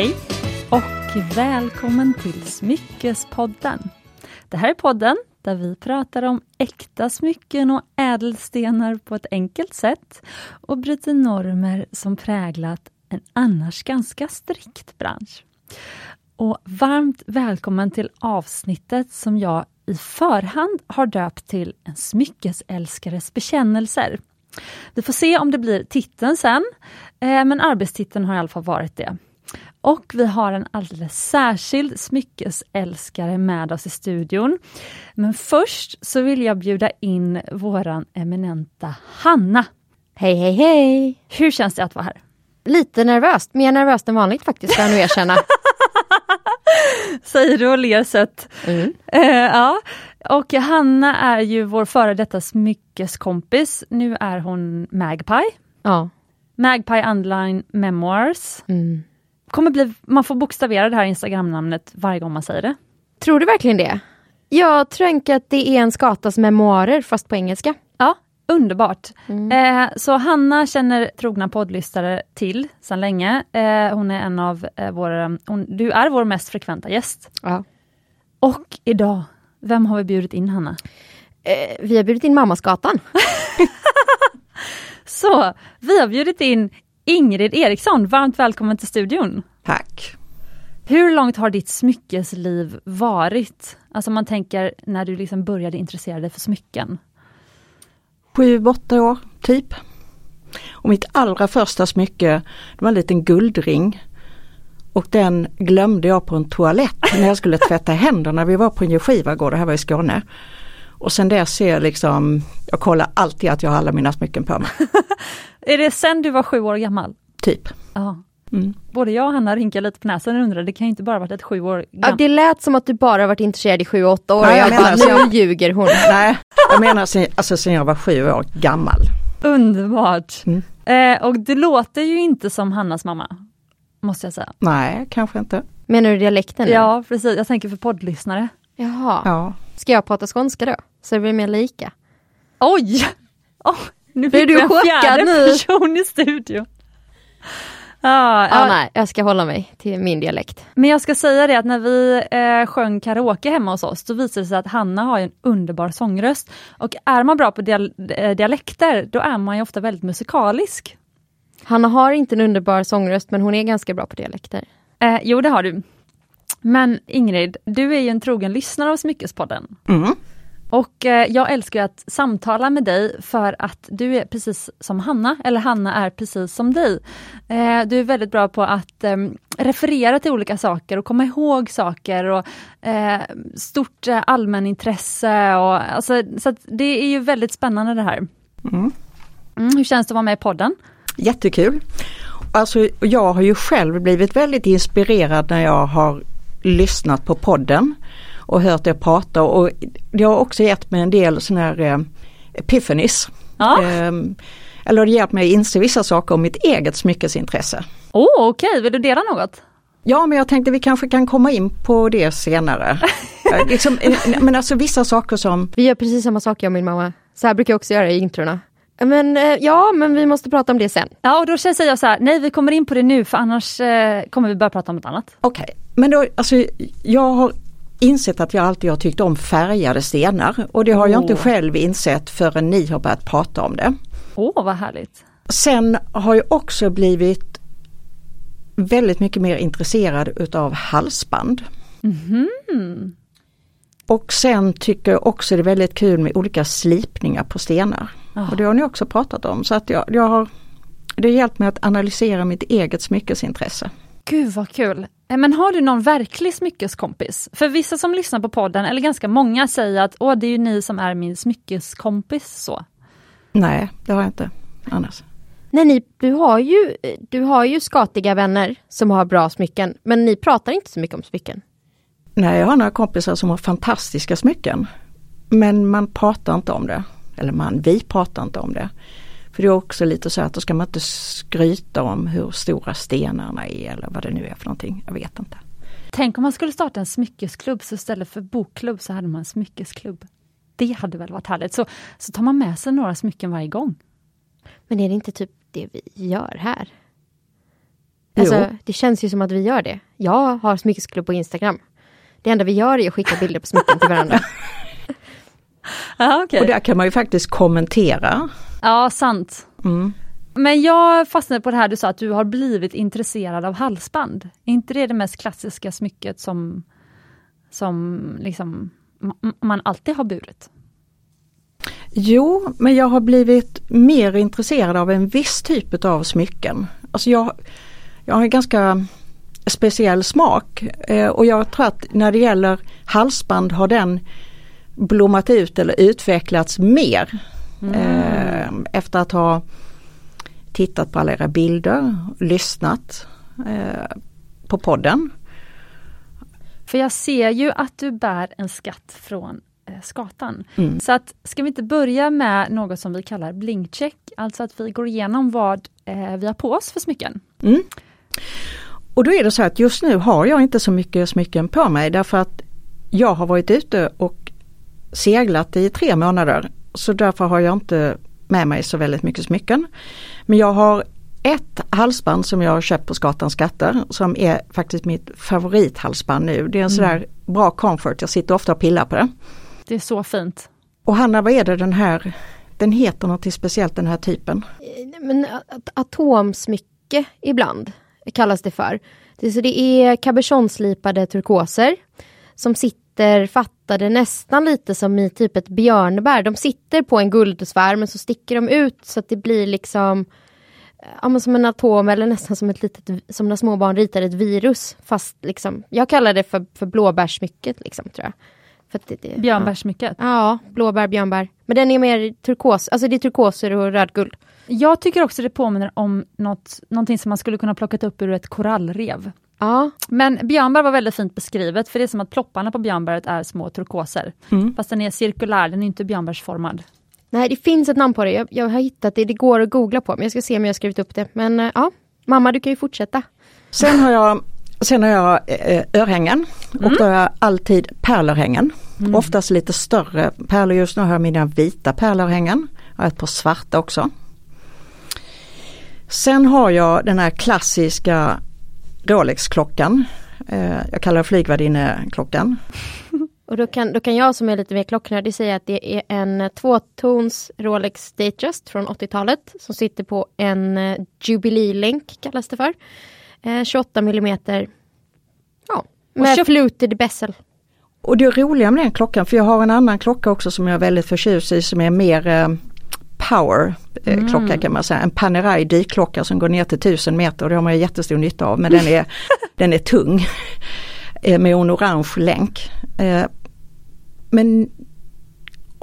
Hej och välkommen till Smyckespodden. Det här är podden där vi pratar om äkta smycken och ädelstenar på ett enkelt sätt och bryter normer som präglat en annars ganska strikt bransch. Och varmt välkommen till avsnittet som jag i förhand har döpt till En smyckesälskares bekännelser. Vi får se om det blir titeln sen, eh, men arbetstiteln har i alla fall varit det. Och vi har en alldeles särskild smyckesälskare med oss i studion. Men först så vill jag bjuda in våran eminenta Hanna. Hej, hej, hej! Hur känns det att vara här? Lite nervöst, mer nervöst än vanligt faktiskt, ska jag nu erkänna. Säger du och ler sött. Mm. Uh, ja. Och Hanna är ju vår före detta smyckeskompis. Nu är hon Magpie. Ja. Magpie Underline Memoirs. Mm. Kommer bli, man får bokstavera det här Instagram-namnet varje gång man säger det. Tror du verkligen det? Jag tänker att det är en skatas memoarer fast på engelska. Ja, underbart. Mm. Eh, så Hanna känner trogna poddlyssnare till sedan länge. Eh, hon är en av eh, våra, hon, du är vår mest frekventa gäst. Ja. Och idag, vem har vi bjudit in Hanna? Eh, vi har bjudit in Mammasgatan. så, vi har bjudit in Ingrid Eriksson, varmt välkommen till studion. Tack. Hur långt har ditt smyckesliv varit? Alltså man tänker när du liksom började intressera dig för smycken. Sju, åtta år, typ. Och mitt allra första smycke, det var en liten guldring. Och den glömde jag på en toalett när jag skulle tvätta händerna. Vi var på en Geskivagård, det här var i Skåne. Och sen dess är jag liksom, jag kollar alltid att jag har alla mina smycken på mig. är det sen du var sju år gammal? Typ. Ja. Mm. Både jag och Hanna rynkade lite på näsan och undrade, det kan ju inte bara varit ett sju år gammalt. Ja, det lät som att du bara varit intresserad i sju, åtta år. Nej, jag, jag bara, nu ljuger hon. Nej, jag menar sen, alltså sen jag var sju år gammal. Underbart! Mm. Eh, och det låter ju inte som Hannas mamma, måste jag säga. Nej, kanske inte. Menar du dialekten? Nu? Ja, precis. Jag tänker för poddlyssnare. Jaha. Ja. Ska jag prata skånska då? Så det blir mer lika? Oj! Oh, nu blir du chockad nu? person i studion. Ah, ah, nej, jag ska hålla mig till min dialekt. Men jag ska säga det att när vi eh, sjöng karaoke hemma hos oss, då visade det sig att Hanna har en underbar sångröst. Och är man bra på dial eh, dialekter, då är man ju ofta väldigt musikalisk. Hanna har inte en underbar sångröst, men hon är ganska bra på dialekter. Eh, jo, det har du. Men Ingrid, du är ju en trogen lyssnare av Smyckespodden. Mm. Och eh, jag älskar att samtala med dig för att du är precis som Hanna, eller Hanna är precis som dig. Eh, du är väldigt bra på att eh, referera till olika saker och komma ihåg saker och eh, stort allmänintresse. Och, alltså, så det är ju väldigt spännande det här. Mm. Mm, hur känns det att vara med i podden? Jättekul! Alltså jag har ju själv blivit väldigt inspirerad när jag har lyssnat på podden och hört er prata och det har också gett mig en del sådana här eh, epiphanies. Ja. Eh, eller det har hjälpt mig att inse vissa saker om mitt eget smyckesintresse. Åh oh, okej, okay. vill du dela något? Ja men jag tänkte vi kanske kan komma in på det senare. liksom, eh, men alltså vissa saker som... Vi gör precis samma sak jag och min mamma. Så här brukar jag också göra i introna. Men eh, ja, men vi måste prata om det sen. Ja, och då säger jag så här, nej vi kommer in på det nu för annars eh, kommer vi börja prata om något annat. Okej, okay. men då, alltså jag har insett att jag alltid har tyckt om färgade stenar och det har oh. jag inte själv insett förrän ni har börjat prata om det. Åh, oh, vad härligt! Sen har jag också blivit väldigt mycket mer intresserad utav halsband. Mm. Och sen tycker jag också det är väldigt kul med olika slipningar på stenar. Oh. Och det har ni också pratat om så att jag, jag har det har hjälpt mig att analysera mitt eget smyckesintresse. Gud vad kul! Eh, men har du någon verklig smyckeskompis? För vissa som lyssnar på podden, eller ganska många, säger att Åh, det är ju ni som är min smyckeskompis. Så. Nej, det har jag inte annars. Nej, ni, du, har ju, du har ju skatiga vänner som har bra smycken, men ni pratar inte så mycket om smycken. Nej, jag har några kompisar som har fantastiska smycken. Men man pratar inte om det. Eller man, vi pratar inte om det. För det är också lite så att då ska man inte skryta om hur stora stenarna är eller vad det nu är för någonting. Jag vet inte. Tänk om man skulle starta en smyckesklubb så istället för bokklubb så hade man en smyckesklubb. Det hade väl varit härligt. Så, så tar man med sig några smycken varje gång. Men är det inte typ det vi gör här? Alltså, Jo. det känns ju som att vi gör det. Jag har smyckesklubb på Instagram. Det enda vi gör är att skicka bilder på smycken till varandra. Ja, okej. Och där kan man ju faktiskt kommentera. Ja, sant. Mm. Men jag fastnade på det här du sa att du har blivit intresserad av halsband. Är inte det det mest klassiska smycket som, som liksom man alltid har burit? Jo, men jag har blivit mer intresserad av en viss typ av smycken. Alltså jag, jag har en ganska speciell smak eh, och jag tror att när det gäller halsband har den blommat ut eller utvecklats mer eh, efter att ha tittat på alla era bilder, lyssnat eh, på podden. För jag ser ju att du bär en skatt från eh, skatan. Mm. Så att, ska vi inte börja med något som vi kallar blinkcheck, alltså att vi går igenom vad eh, vi har på oss för smycken. Mm. Och då är det så att just nu har jag inte så mycket smycken på mig därför att jag har varit ute och seglat i tre månader. Så därför har jag inte med mig så väldigt mycket smycken. Men jag har ett halsband som jag har köpt på Skatans skatter som är faktiskt mitt favorithalsband nu. Det är en sådär bra comfort, jag sitter ofta och pillar på det. Det är så fint. Och Hanna, vad är det den här, den heter något speciellt den här typen? Men at- atomsmycke ibland kallas det för. Så det är cabochonslipade turkoser som sitter fattade nästan lite som i typ ett björnbär. De sitter på en guldsfär men så sticker de ut så att det blir liksom ja, som en atom eller nästan som ett litet, som när små barn ritar ett virus. Fast liksom, jag kallar det för, för blåbärsmycket liksom tror jag. För det, det, Björnbärssmycket. Ja, blåbär, björnbär. Men den är mer turkos, alltså det är turkoser och rödguld. Jag tycker också det påminner om något, någonting som man skulle kunna plockat upp ur ett korallrev. Ja, Men björnbär var väldigt fint beskrivet, för det är som att plopparna på björnbäret är små turkoser. Mm. Fast den är cirkulär, den är inte björnbärsformad. nej det finns ett namn på det. Jag, jag har hittat det, det går att googla på. Men jag ska se om jag har skrivit upp det. Men eh, ja, mamma du kan ju fortsätta. Sen har jag, sen har jag eh, örhängen och då har jag alltid pärlörhängen. Oftast lite större pärlor. Just nu har jag mina vita pärlörhängen. Jag har ett par svarta också. Sen har jag den här klassiska Rolex-klockan. Eh, jag kallar det flygvärdinneklockan. Och då kan, då kan jag som är lite mer klocknördig säga att det är en eh, tvåtons Rolex Datejust från 80-talet som sitter på en eh, Jubilee-länk kallas det för. Eh, 28 millimeter. Ja, med köp- fluted bezel. Och det roliga med den klockan, för jag har en annan klocka också som jag är väldigt förtjust i som är mer power eh, klocka kan man säga. En Panerai dykklocka som går ner till 1000 meter och det har man jättestor nytta av men den är, den är tung. eh, med en orange länk. Eh, men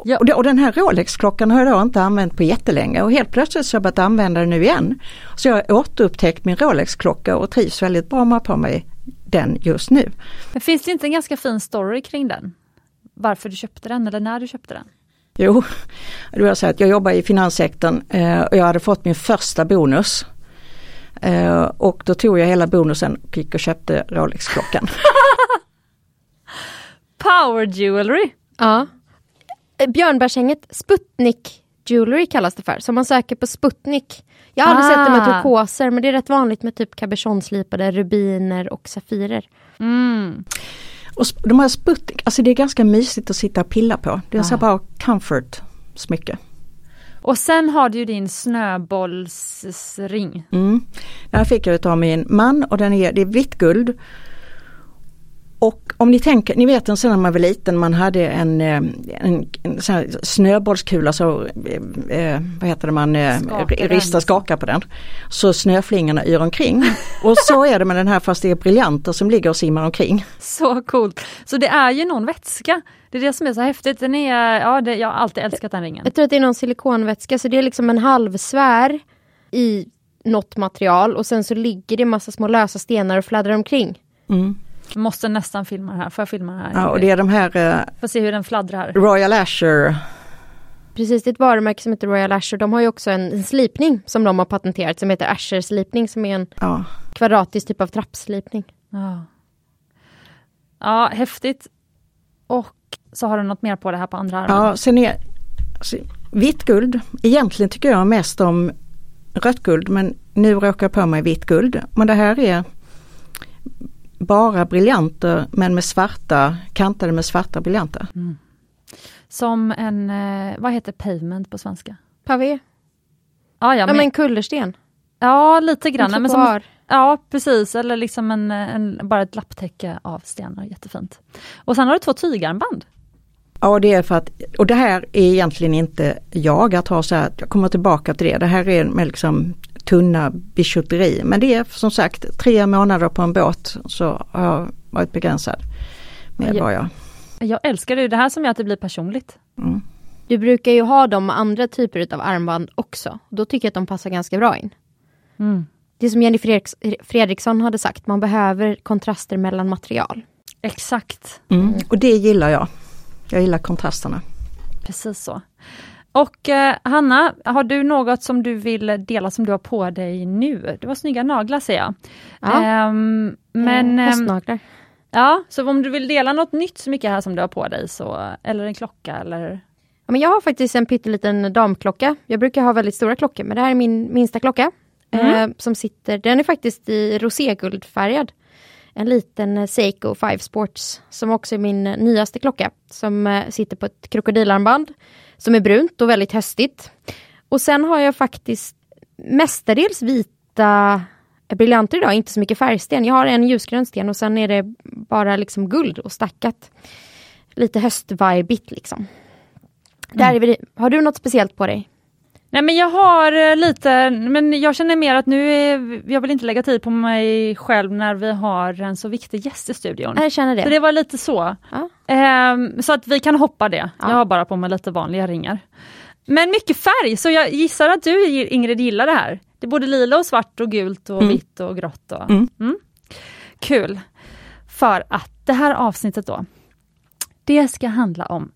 Ja. och, den här Rolex-klockan har jag då inte använt på jättelänge och helt plötsligt så har jag börjat använda den nu igen. Så jag har återupptäckt min Rolex-klocka och trivs väldigt bra med att ha på mig den just nu. Men finns det inte en ganska fin story kring den? Varför du köpte den eller när du köpte den? Jo, det var så att jag jobbar i finanssektorn eh, och jag hade fått min första bonus. Eh, och då tog jag hela bonusen och gick och köpte Rolex-klockan. Power jewelry! Ja. Eh, Björnbärshänget Sputnik Jewelry kallas det för. Så man söker på Sputnik. Jag har aldrig Ah. sett det med turkoser men det är rätt vanligt med typ cabochonslipade rubiner och safirer. Mm. Och de här Sputnik, alltså det är ganska mysigt att sitta och pilla på. Det är så bra comfort smycke. Och sen har du din snöbollsring. Mm. Den här fick jag av min man och den är, det är vitt guld. Och om ni tänker, ni vet en sån när man var liten man hade en, eh, en, en snöbollskula så, eh, eh, vad heter det man, eh, Skakar den. rista skakar på den. Så snöflingorna yr omkring. Och så är det med den här fast det är briljanter som ligger och simmar omkring. Så coolt! Så det är ju någon vätska. Det är det som är så häftigt. Den är, ja, det, jag har alltid älskat den ringen. Jag tror att det är någon silikonvätska så det är liksom en halvsfär i något material och sen så ligger det massa små lösa stenar och fladdrar omkring. Mm. Måste nästan filma det här. Får jag filma det här? Ja, och det är de här eh, Får se hur den fladdrar. Royal Assher Precis, det är ett varumärke som heter Royal Asher. De har ju också en, en slipning som de har patenterat som heter Asher slipning som är en ja. kvadratisk typ av trappslipning. Ja. ja, häftigt. Och så har du något mer på det här på andra armen. Ja, sen är alltså, vitt guld. Egentligen tycker jag mest om rött guld men nu råkar jag på mig vitt guld. Men det här är bara briljanter men med svarta, kantade med svarta briljanter. Mm. Som en, eh, vad heter pavement på svenska? Pavé. Ah, ja, ja men kullersten. Ja lite grann. Men som, ja precis, eller liksom en, en, bara ett lapptäcke av stenar, jättefint. Och sen har du två tygarmband. Ja det är för att, och det här är egentligen inte jag att ha så här, jag kommer tillbaka till det, det här är med liksom tunna bijouteri. Men det är som sagt tre månader på en båt så har jag varit begränsad med jag, vad jag... Jag älskar det, det här som gör att det blir personligt. Mm. Du brukar ju ha dem med andra typer av armband också. Då tycker jag att de passar ganska bra in. Mm. Det som Jenny Fredriks Fredriksson hade sagt, man behöver kontraster mellan material. Exakt. Mm. Och det gillar jag. Jag gillar kontrasterna. Precis så. Och eh, Hanna, har du något som du vill dela som du har på dig nu? Det var snygga naglar ser jag. Ja. Ehm, men, mm, Ja, så om du vill dela något nytt så mycket här som du har på dig, så, eller en klocka eller? Ja, men jag har faktiskt en pytteliten damklocka. Jag brukar ha väldigt stora klockor, men det här är min minsta klocka. Mm. Eh, som sitter, den är faktiskt i roséguldfärgad. En liten Seiko 5 Sports som också är min nyaste klocka. Som eh, sitter på ett krokodilarmband som är brunt och väldigt höstigt. Och sen har jag faktiskt mestadels vita briljanter idag, inte så mycket färgsten. Jag har en ljusgrön sten och sen är det bara liksom guld och stackat. Lite höstvibigt liksom. Mm. Där är vi, har du något speciellt på dig? Nej men jag har eh, lite, men jag känner mer att nu är, jag vill inte lägga tid på mig själv när vi har en så viktig gäst i studion. Jag känner det. Så det var lite så. Ja. Um, så att vi kan hoppa det. Ja. Jag har bara på mig lite vanliga ringar. Men mycket färg, så jag gissar att du Ingrid gillar det här. Det är både lila och svart och gult och mm. vitt och grått. Och, mm. Mm. Kul! För att det här avsnittet då, det ska handla om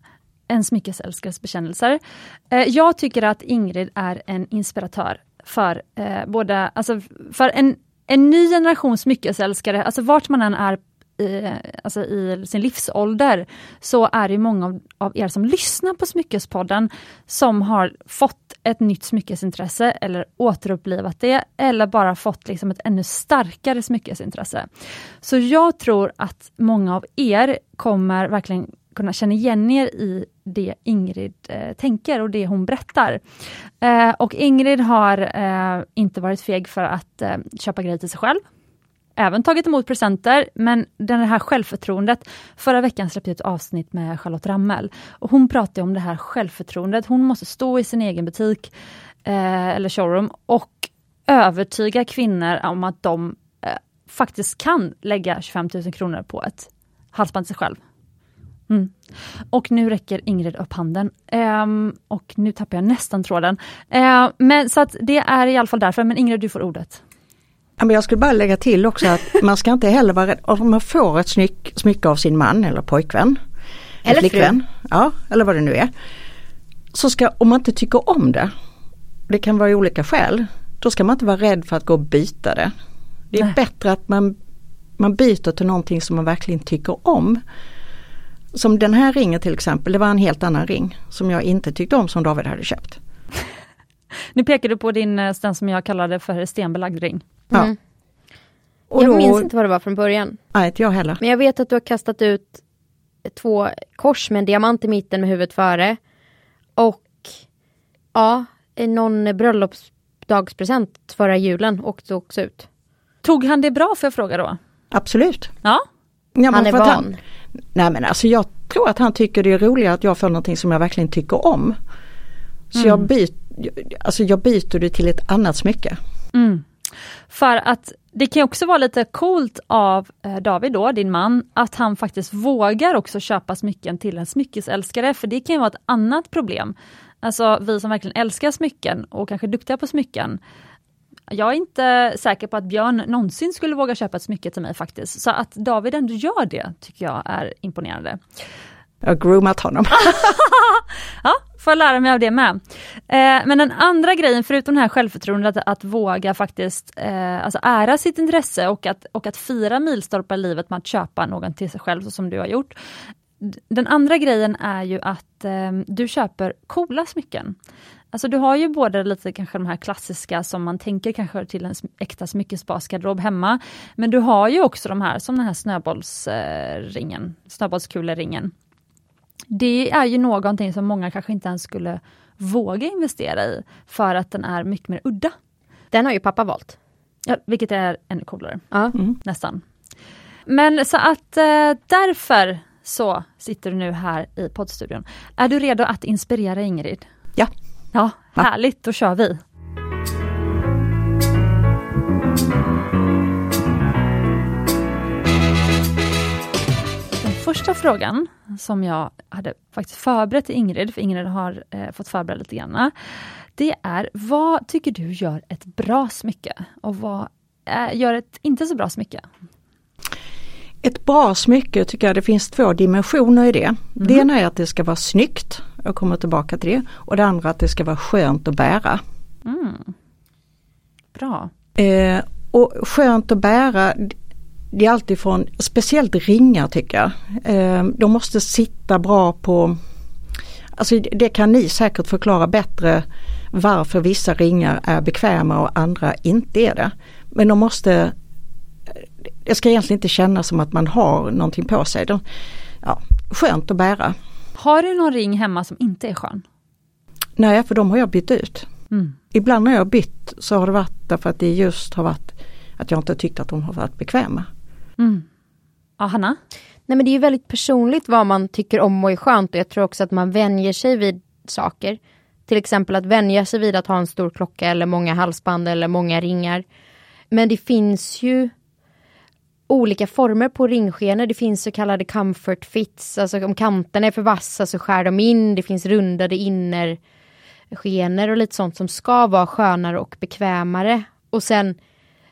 en smyckesälskares bekännelser. Eh, jag tycker att Ingrid är en inspiratör för eh, både, alltså för en, en ny generation smyckesälskare, alltså vart man än är i, alltså i sin livsålder, så är det många av, av, er som lyssnar på Smyckespodden som har fått ett nytt smyckesintresse eller återupplivat det eller bara fått liksom ett ännu starkare smyckesintresse. Så jag tror att många av er kommer verkligen kunna känna igen er i det Ingrid eh, tänker och det hon berättar. Eh, och Ingrid har eh, inte varit feg för att eh, köpa grejer till sig själv. Även tagit emot presenter, men det här självförtroendet. Förra veckan släppte jag ett avsnitt med Charlotte Rammel. Och hon pratade om det här självförtroendet. Hon måste stå i sin egen butik eh, eller showroom och övertyga kvinnor om att de eh, faktiskt kan lägga 25 000 kronor på ett halsband till sig själv. Mm. Och nu räcker Ingrid upp handen. Um, och nu tappar jag nästan tråden. Uh, men så att det är i alla fall därför, men Ingrid du får ordet. jag skulle bara lägga till också att man ska inte heller vara rädd om man får ett smyck, smycke av sin man eller pojkvän. Eller flickvän. Ja, eller vad det nu är. Så ska, om man inte tycker om det, det kan vara olika skäl, då ska man inte vara rädd för att gå och byta det. Det är Nej. bättre att man, man byter till någonting som man verkligen tycker om. Som den här ringen till exempel, det var en helt annan ring som jag inte tyckte om som David hade köpt. nu pekar du på din, eh, den som jag kallade för stenbelagd ring. Mm. Ja. Och jag då, minns inte vad det var från början. Nej, inte jag heller. Men jag vet att du har kastat ut två kors med en diamant i mitten med huvudet före. Och ja, någon bröllopsdagspresent förra julen åkte också ut. Tog han det bra får jag fråga då? Absolut. Ja. Ja han är van. Han, Nej men alltså jag tror att han tycker det är roligare att jag får någonting som jag verkligen tycker om. Så mm. jag, byt, alltså jag byter det till ett annat smycke. Mm. För att det kan också vara lite coolt av eh, David då, din man, att han faktiskt vågar också köpa smycken till en smyckesälskare, för det kan vara ett annat problem. Alltså vi som verkligen älskar smycken och kanske är duktiga på smycken, jag är inte säker på att Björn någonsin skulle våga köpa ett smycke till mig faktiskt. Så att David ändå gör det tycker jag är imponerande. Jag har groomat honom. ja, får jag lära mig av det med. Eh, men den andra grejen, förutom det här självförtroendet, att, att våga faktiskt eh, alltså ära sitt intresse och att, och att fira milstolpar i livet med att köpa någon till sig själv, så som du har gjort. Den andra grejen är ju att eh, du köper coola smycken. Alltså du har ju både lite kanske de här klassiska som man tänker kanske till en äkta smyckesbasgarderob hemma. Men du har ju också de här som den här snöbollsringen, snöbollskuleringen. Det är ju någonting som många kanske inte ens skulle våga investera i för att den är mycket mer udda. Den har ju pappa valt. Ja, vilket är ännu coolare, Ja. Mm. nästan. Men så att eh, därför så sitter du nu här i poddstudion. Är du redo att inspirera Ingrid? Ja. Ja, Ja. härligt, då kör vi. Den första frågan som jag hade faktiskt förberett till Ingrid, för Ingrid har eh, fått förbereda lite grann. Det är, vad tycker du gör ett bra smycke? Och vad eh, gör ett inte så bra smycke? Ett bra smycke tycker jag det finns två dimensioner i det. Det ena är att det ska vara snyggt, jag kommer tillbaka till det. Och det andra att det ska vara skönt att bära. Mm. Bra. Eh, och skönt att bära, det är alltid från, speciellt ringar tycker jag. Eh, de måste sitta bra på, alltså det kan ni säkert förklara bättre varför vissa ringar är bekväma och andra inte är det. Men de måste, det ska egentligen inte kännas som att man har någonting på sig. De, ja, skönt att bära. Har du någon ring hemma som inte är skön? Nej, för de har jag bytt ut. Mm. Ibland när jag har bytt så har det varit därför att det just har varit att jag inte tyckt att de har varit bekväma. Mm. Ja, Hanna? Nej men det är ju väldigt personligt vad man tycker om och är skönt och jag tror också att man vänjer sig vid saker. Till exempel att vänja sig vid att ha en stor klocka eller många halsband eller många ringar. Men det finns ju olika former på ringskenor. Det finns så kallade comfort fits, alltså om kanterna är för vassa så skär de in. Det finns rundade innerskenor och lite sånt som ska vara skönare och bekvämare. Och sen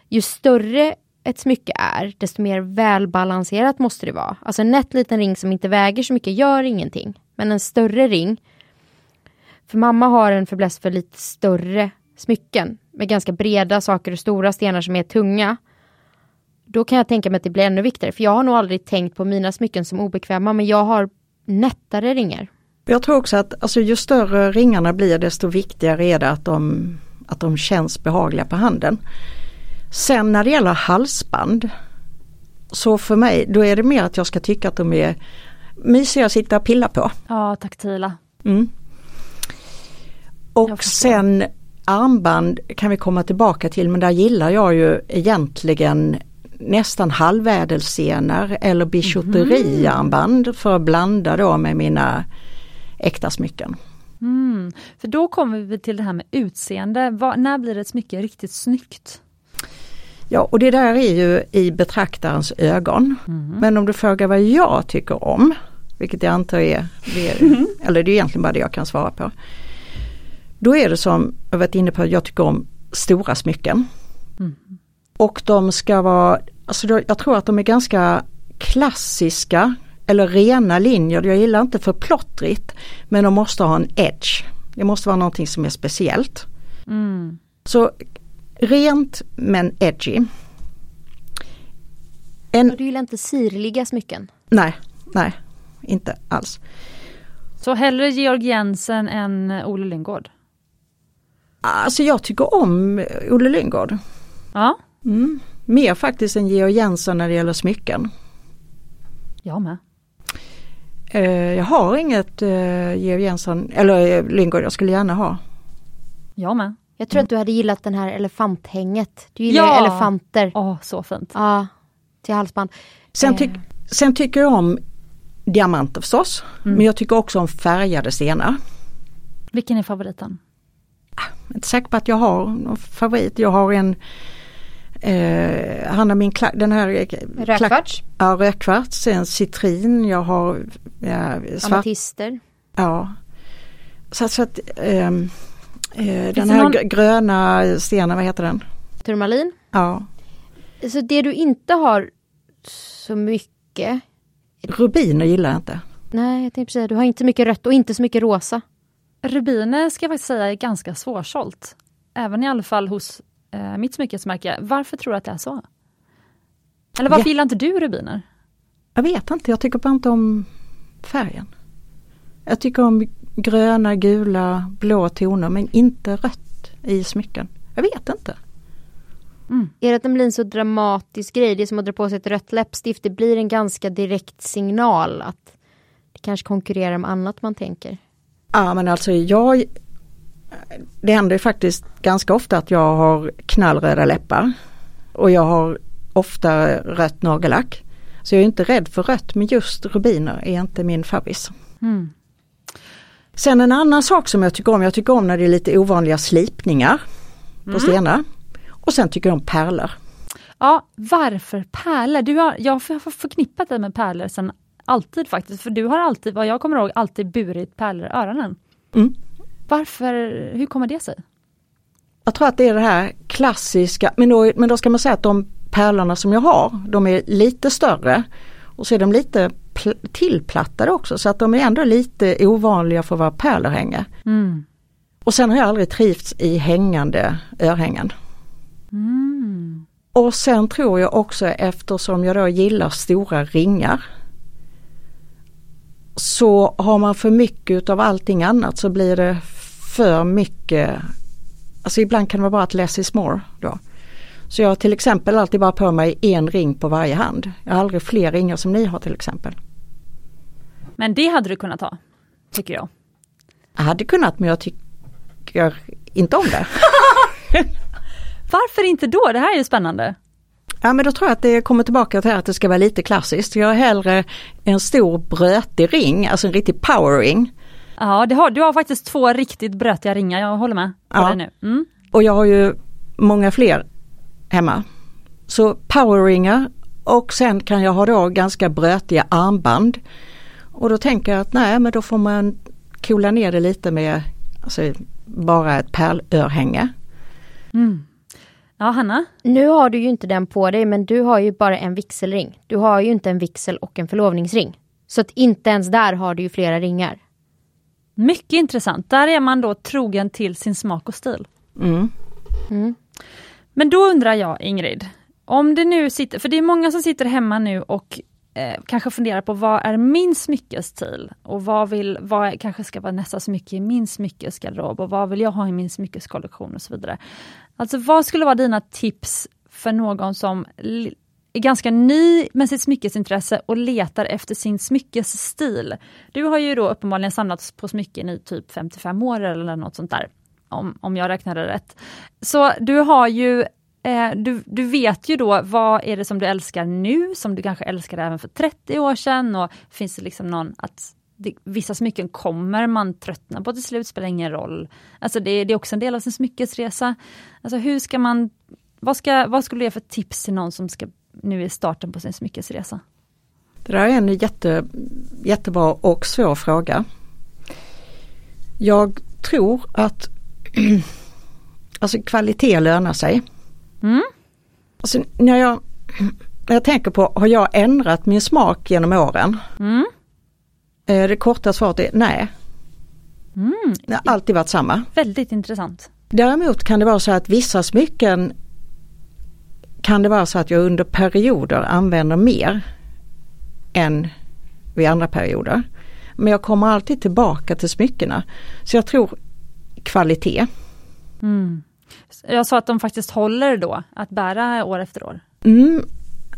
ju större ett smycke är, desto mer välbalanserat måste det vara. Alltså en nätt liten ring som inte väger så mycket gör ingenting. Men en större ring, för mamma har en fäbless för lite större smycken med ganska breda saker och stora stenar som är tunga. Då kan jag tänka mig att det blir ännu viktigare, för jag har nog aldrig tänkt på mina smycken som obekväma, men jag har nättare ringar. Jag tror också att alltså, ju större ringarna blir desto viktigare är det att de, att de känns behagliga på handen. Sen när det gäller halsband så för mig då är det mer att jag ska tycka att de är mysiga att sitta och pilla på. Ja, taktila. Mm. Och sen armband kan vi komma tillbaka till men där gillar jag ju egentligen nästan halvädelstenar eller bijouteriarmband för att blanda då med mina äkta smycken. Mm. För då kommer vi till det här med utseende. Vad- när blir ett smycke riktigt snyggt? Ja och det där är ju i betraktarens ögon. Men om du frågar vad jag tycker om, vilket jag antar är, det, eller det är egentligen bara det jag kan svara på. Då är det som jag varit inne på, jag tycker om stora smycken. Och de ska vara, alltså jag tror att de är ganska klassiska eller rena linjer. Jag gillar inte för plottrigt men de måste ha en edge. Det måste vara någonting som är speciellt. Mm. Så rent men edgy. En, Och du gillar inte sirliga smycken? nej, nej, inte alls. Så hellre Georg Jensen än Olle Lindgård? Alltså jag tycker om Olle Lyngård. Ja, Mm. Mer faktiskt än Georg Jensen när det gäller smycken. jag med. Eh, jag har inget eh, Georg Jensen, eller eh, Lyngård jag skulle gärna ha. Jag med. Jag tror att du hade gillat den här elefanthänget. Du gillar Ja! elefanter. Åh, så fint. Ja, till halsband. Sen, Eh. tyck, sen tycker jag om diamanter förstås. Men jag tycker också om färgade stenar. Vilken är favoriten? Jag är inte säker på att jag har någon favorit. Jag har en eh, han har min kla- den här eh, Rödkvarts, Ja, rödkvarts, en citrin, jag har ja, svart, ametister. ja. Så, så att ehm, eh, den här någon- gr- gröna stenen, vad heter den? Turmalin. Ja, Så det du inte har så mycket. rubiner gillar jag inte. Nej, jag tänkte säga, du har inte mycket rött och inte så mycket rosa. Rubiner ska jag faktiskt säga är ganska svårsålt. Även i alla fall hos eh, mitt smyckesmärke. Varför tror du att det är så? Eller varför Ja. gillar inte du rubiner? Jag vet inte, jag tycker bara inte om färgen. Jag tycker om gröna, gula, blå toner men inte rött i smycken. Jag vet inte. Är det att den blir en så dramatisk grej? Det är som att dra på sig ett rött läppstift. Det blir en ganska direkt signal att det kanske konkurrerar med annat man tänker. Ja men alltså jag Det händer ju faktiskt ganska ofta att jag har knallröda läppar. Och jag har ofta rött nagellack. Så jag är inte rädd för rött men just rubiner är inte min favorit. Mm. Sen en annan sak som jag tycker om, jag tycker om när det är lite ovanliga slipningar på stenar. Och sen tycker jag om pärlor. Ja, varför pärlor? Du har, jag har förknippat dig med pärlor sen alltid faktiskt. För du har alltid, vad jag kommer ihåg, alltid burit pärlor i öronen. Mm. Varför, hur kommer det sig? Jag tror att det är det här klassiska, men då, men då ska man säga att de pärlorna som jag har, de är lite större. Och så är de lite pl- tillplattade också så att de är ändå lite ovanliga för att vara pärlörhänge. Mm. Och sen har jag aldrig trivts i hängande örhängen. Mm. Och sen tror jag också eftersom jag då gillar stora ringar. Så har man för mycket av allting annat så blir det för mycket. Alltså ibland kan det vara bara att less is more då. Så jag har till exempel alltid bara på mig en ring på varje hand. Jag har aldrig fler ringar som ni har till exempel. Men det hade du kunnat ha, tycker jag. Jag hade kunnat men jag tycker inte om det. Varför inte då? Det här är ju spännande. Ja men då tror jag att det kommer tillbaka till att det ska vara lite klassiskt. Jag har hellre en stor brötig ring, alltså en riktig power ring. Ja, det har, du har faktiskt två riktigt brötiga ringar, jag håller med på Ja. det nu. Mm. Och jag har ju många fler hemma. Så powerringar och sen kan jag ha då ganska brötiga armband. Och då tänker jag att nej men då får man coola ner det lite med alltså, bara ett pärlörhänge. Mm. Ja, Hanna? Nu har du ju inte den på dig men du har ju bara en vigselring. Du har ju inte en vigsel och en förlovningsring. Så att inte ens där har du ju flera ringar. Mycket intressant. Där är man då trogen till sin smak och stil. Mm. Mm. Men då undrar jag Ingrid, om det nu sitter, för det är många som sitter hemma nu och eh, kanske funderar på vad är min smyckesstil och vad, vill, vad kanske ska vara nästa smycke i min smyckesgarderob och vad vill jag ha i min smyckeskollektion och så vidare. Alltså vad skulle vara dina tips för någon som är ganska ny med sitt smyckesintresse och letar efter sin smyckesstil. Du har ju då uppenbarligen samlats på smycken i typ 55 år eller något sånt där. Om, om jag räknade rätt. Så du har ju eh, du, du vet ju då vad är det som du älskar nu, som du kanske älskade även för 30 år sedan och finns det liksom någon att det, vissa smycken kommer man tröttna på till slut, spelar ingen roll. Alltså det, det är också en del av sin smyckesresa. Alltså hur ska man, vad, ska, vad skulle du ge för tips till någon som ska nu i starten på sin smyckesresa? Det där är en jätte, jättebra och svår fråga. Jag tror att alltså kvalitet lönar sig. Mm. Alltså, när, jag, när jag tänker på, har jag ändrat min smak genom åren? Mm. Eh, Det korta svaret är nej. Mm. Det har alltid varit samma. Väldigt intressant. Däremot kan det vara så att vissa smycken kan det vara så att jag under perioder använder mer än vid andra perioder. Men jag kommer alltid tillbaka till smyckena. Så jag tror kvalitet. Mm. Jag sa att de faktiskt håller då, att bära år efter år. Mm.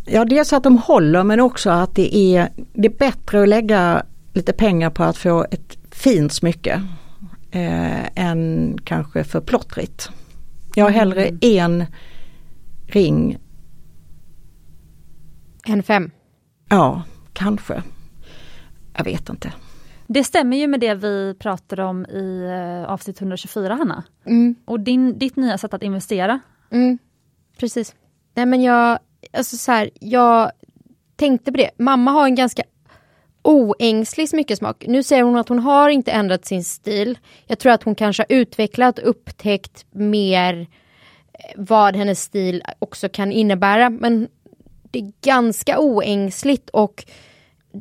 Ja dels att de håller men också att det är, det är bättre att lägga lite pengar på att få ett fint smycke eh, än kanske för plottrigt. Jag har hellre Mm. en ring, En fem. ja kanske. Jag vet inte. Det stämmer ju med det vi pratade om i eh, avsnitt 124 Hanna. Mm. Och din, ditt nya sätt att investera. Mm. Precis. Nej men jag, alltså så här, jag tänkte på det. Mamma har en ganska oängslig smyckesmak. Nu säger hon att hon har inte ändrat sin stil. Jag tror att hon kanske har utvecklat upptäckt mer eh, vad hennes stil också kan innebära. Men det är ganska oängsligt och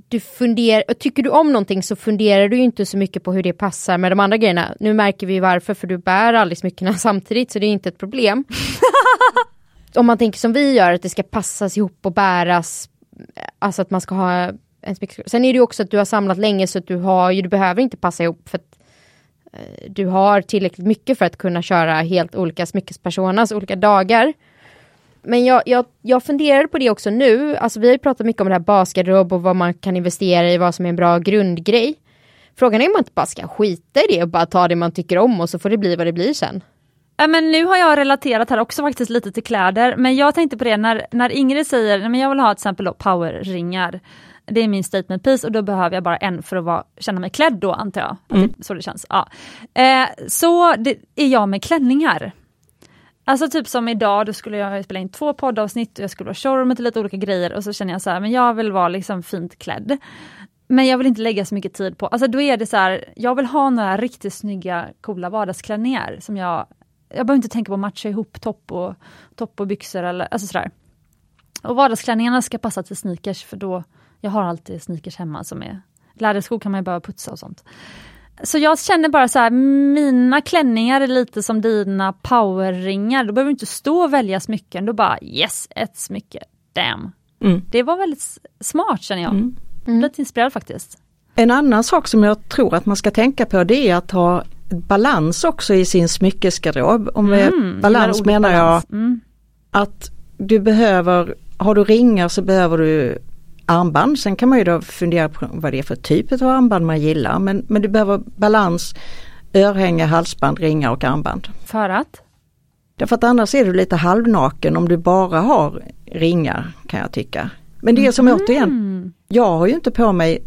du funderar, tycker du om någonting så funderar du ju inte så mycket på hur det passar med de andra grejerna. Nu märker vi varför, för du bär aldrig smyckena samtidigt så det är inte ett problem. om man tänker som vi gör, att det ska passas ihop och bäras, alltså att man ska ha en smycke. Sen är det ju också att du har samlat länge så att du har du behöver inte passa ihop för att Eh, du har tillräckligt mycket för att kunna köra helt olika smyckespersonas olika dagar. Men jag, jag, jag funderar på det också nu, alltså vi har ju pratat mycket om det här basgarderob och vad man kan investera i, vad som är en bra grundgrej. Frågan är om man inte bara ska skita i det och bara ta det man tycker om och så får det bli vad det blir sen. Ja, men nu har jag relaterat här också faktiskt lite till kläder, men jag tänkte på det när, när Ingrid säger men jag vill ha till exempel powerringar. Det är min statement piece och då behöver jag bara en för att vara, känna mig klädd då antar jag. Mm. Så det känns. Ja. Eh, så det är jag med klänningar. Alltså typ som idag, då skulle jag spela in två poddavsnitt och jag skulle vara showroomet och lite olika grejer och så känner jag så här, men jag vill vara liksom fint klädd. Men jag vill inte lägga så mycket tid på, alltså då är det så här, jag vill ha några riktigt snygga coola vardagsklänningar som jag, jag behöver inte tänka på att matcha ihop topp och, topp och byxor eller alltså sådär. Och vardagsklänningarna ska passa till sneakers för då, jag har alltid sneakers hemma som är, läderskor kan man ju bara putsa och sånt. Så jag känner bara så här, mina klänningar är lite som dina powerringar. Då behöver du inte stå och välja smycken, då bara yes, ett smycke, damn. Mm. Det var väldigt smart känner jag. Mm. Mm. Lite inspirerad faktiskt. En annan sak som jag tror att man ska tänka på det är att ha balans också i sin smyckesgarderob. Om mm, balans menar jag mm. att du behöver, har du ringar så behöver du armband. Sen kan man ju då fundera på vad det är för typ av armband man gillar. Men, men du behöver balans, örhänge, halsband, ringar och armband. För att? Därför att annars är du lite halvnaken om du bara har ringar kan jag tycka. Men det är som mm. återigen, jag har ju inte på mig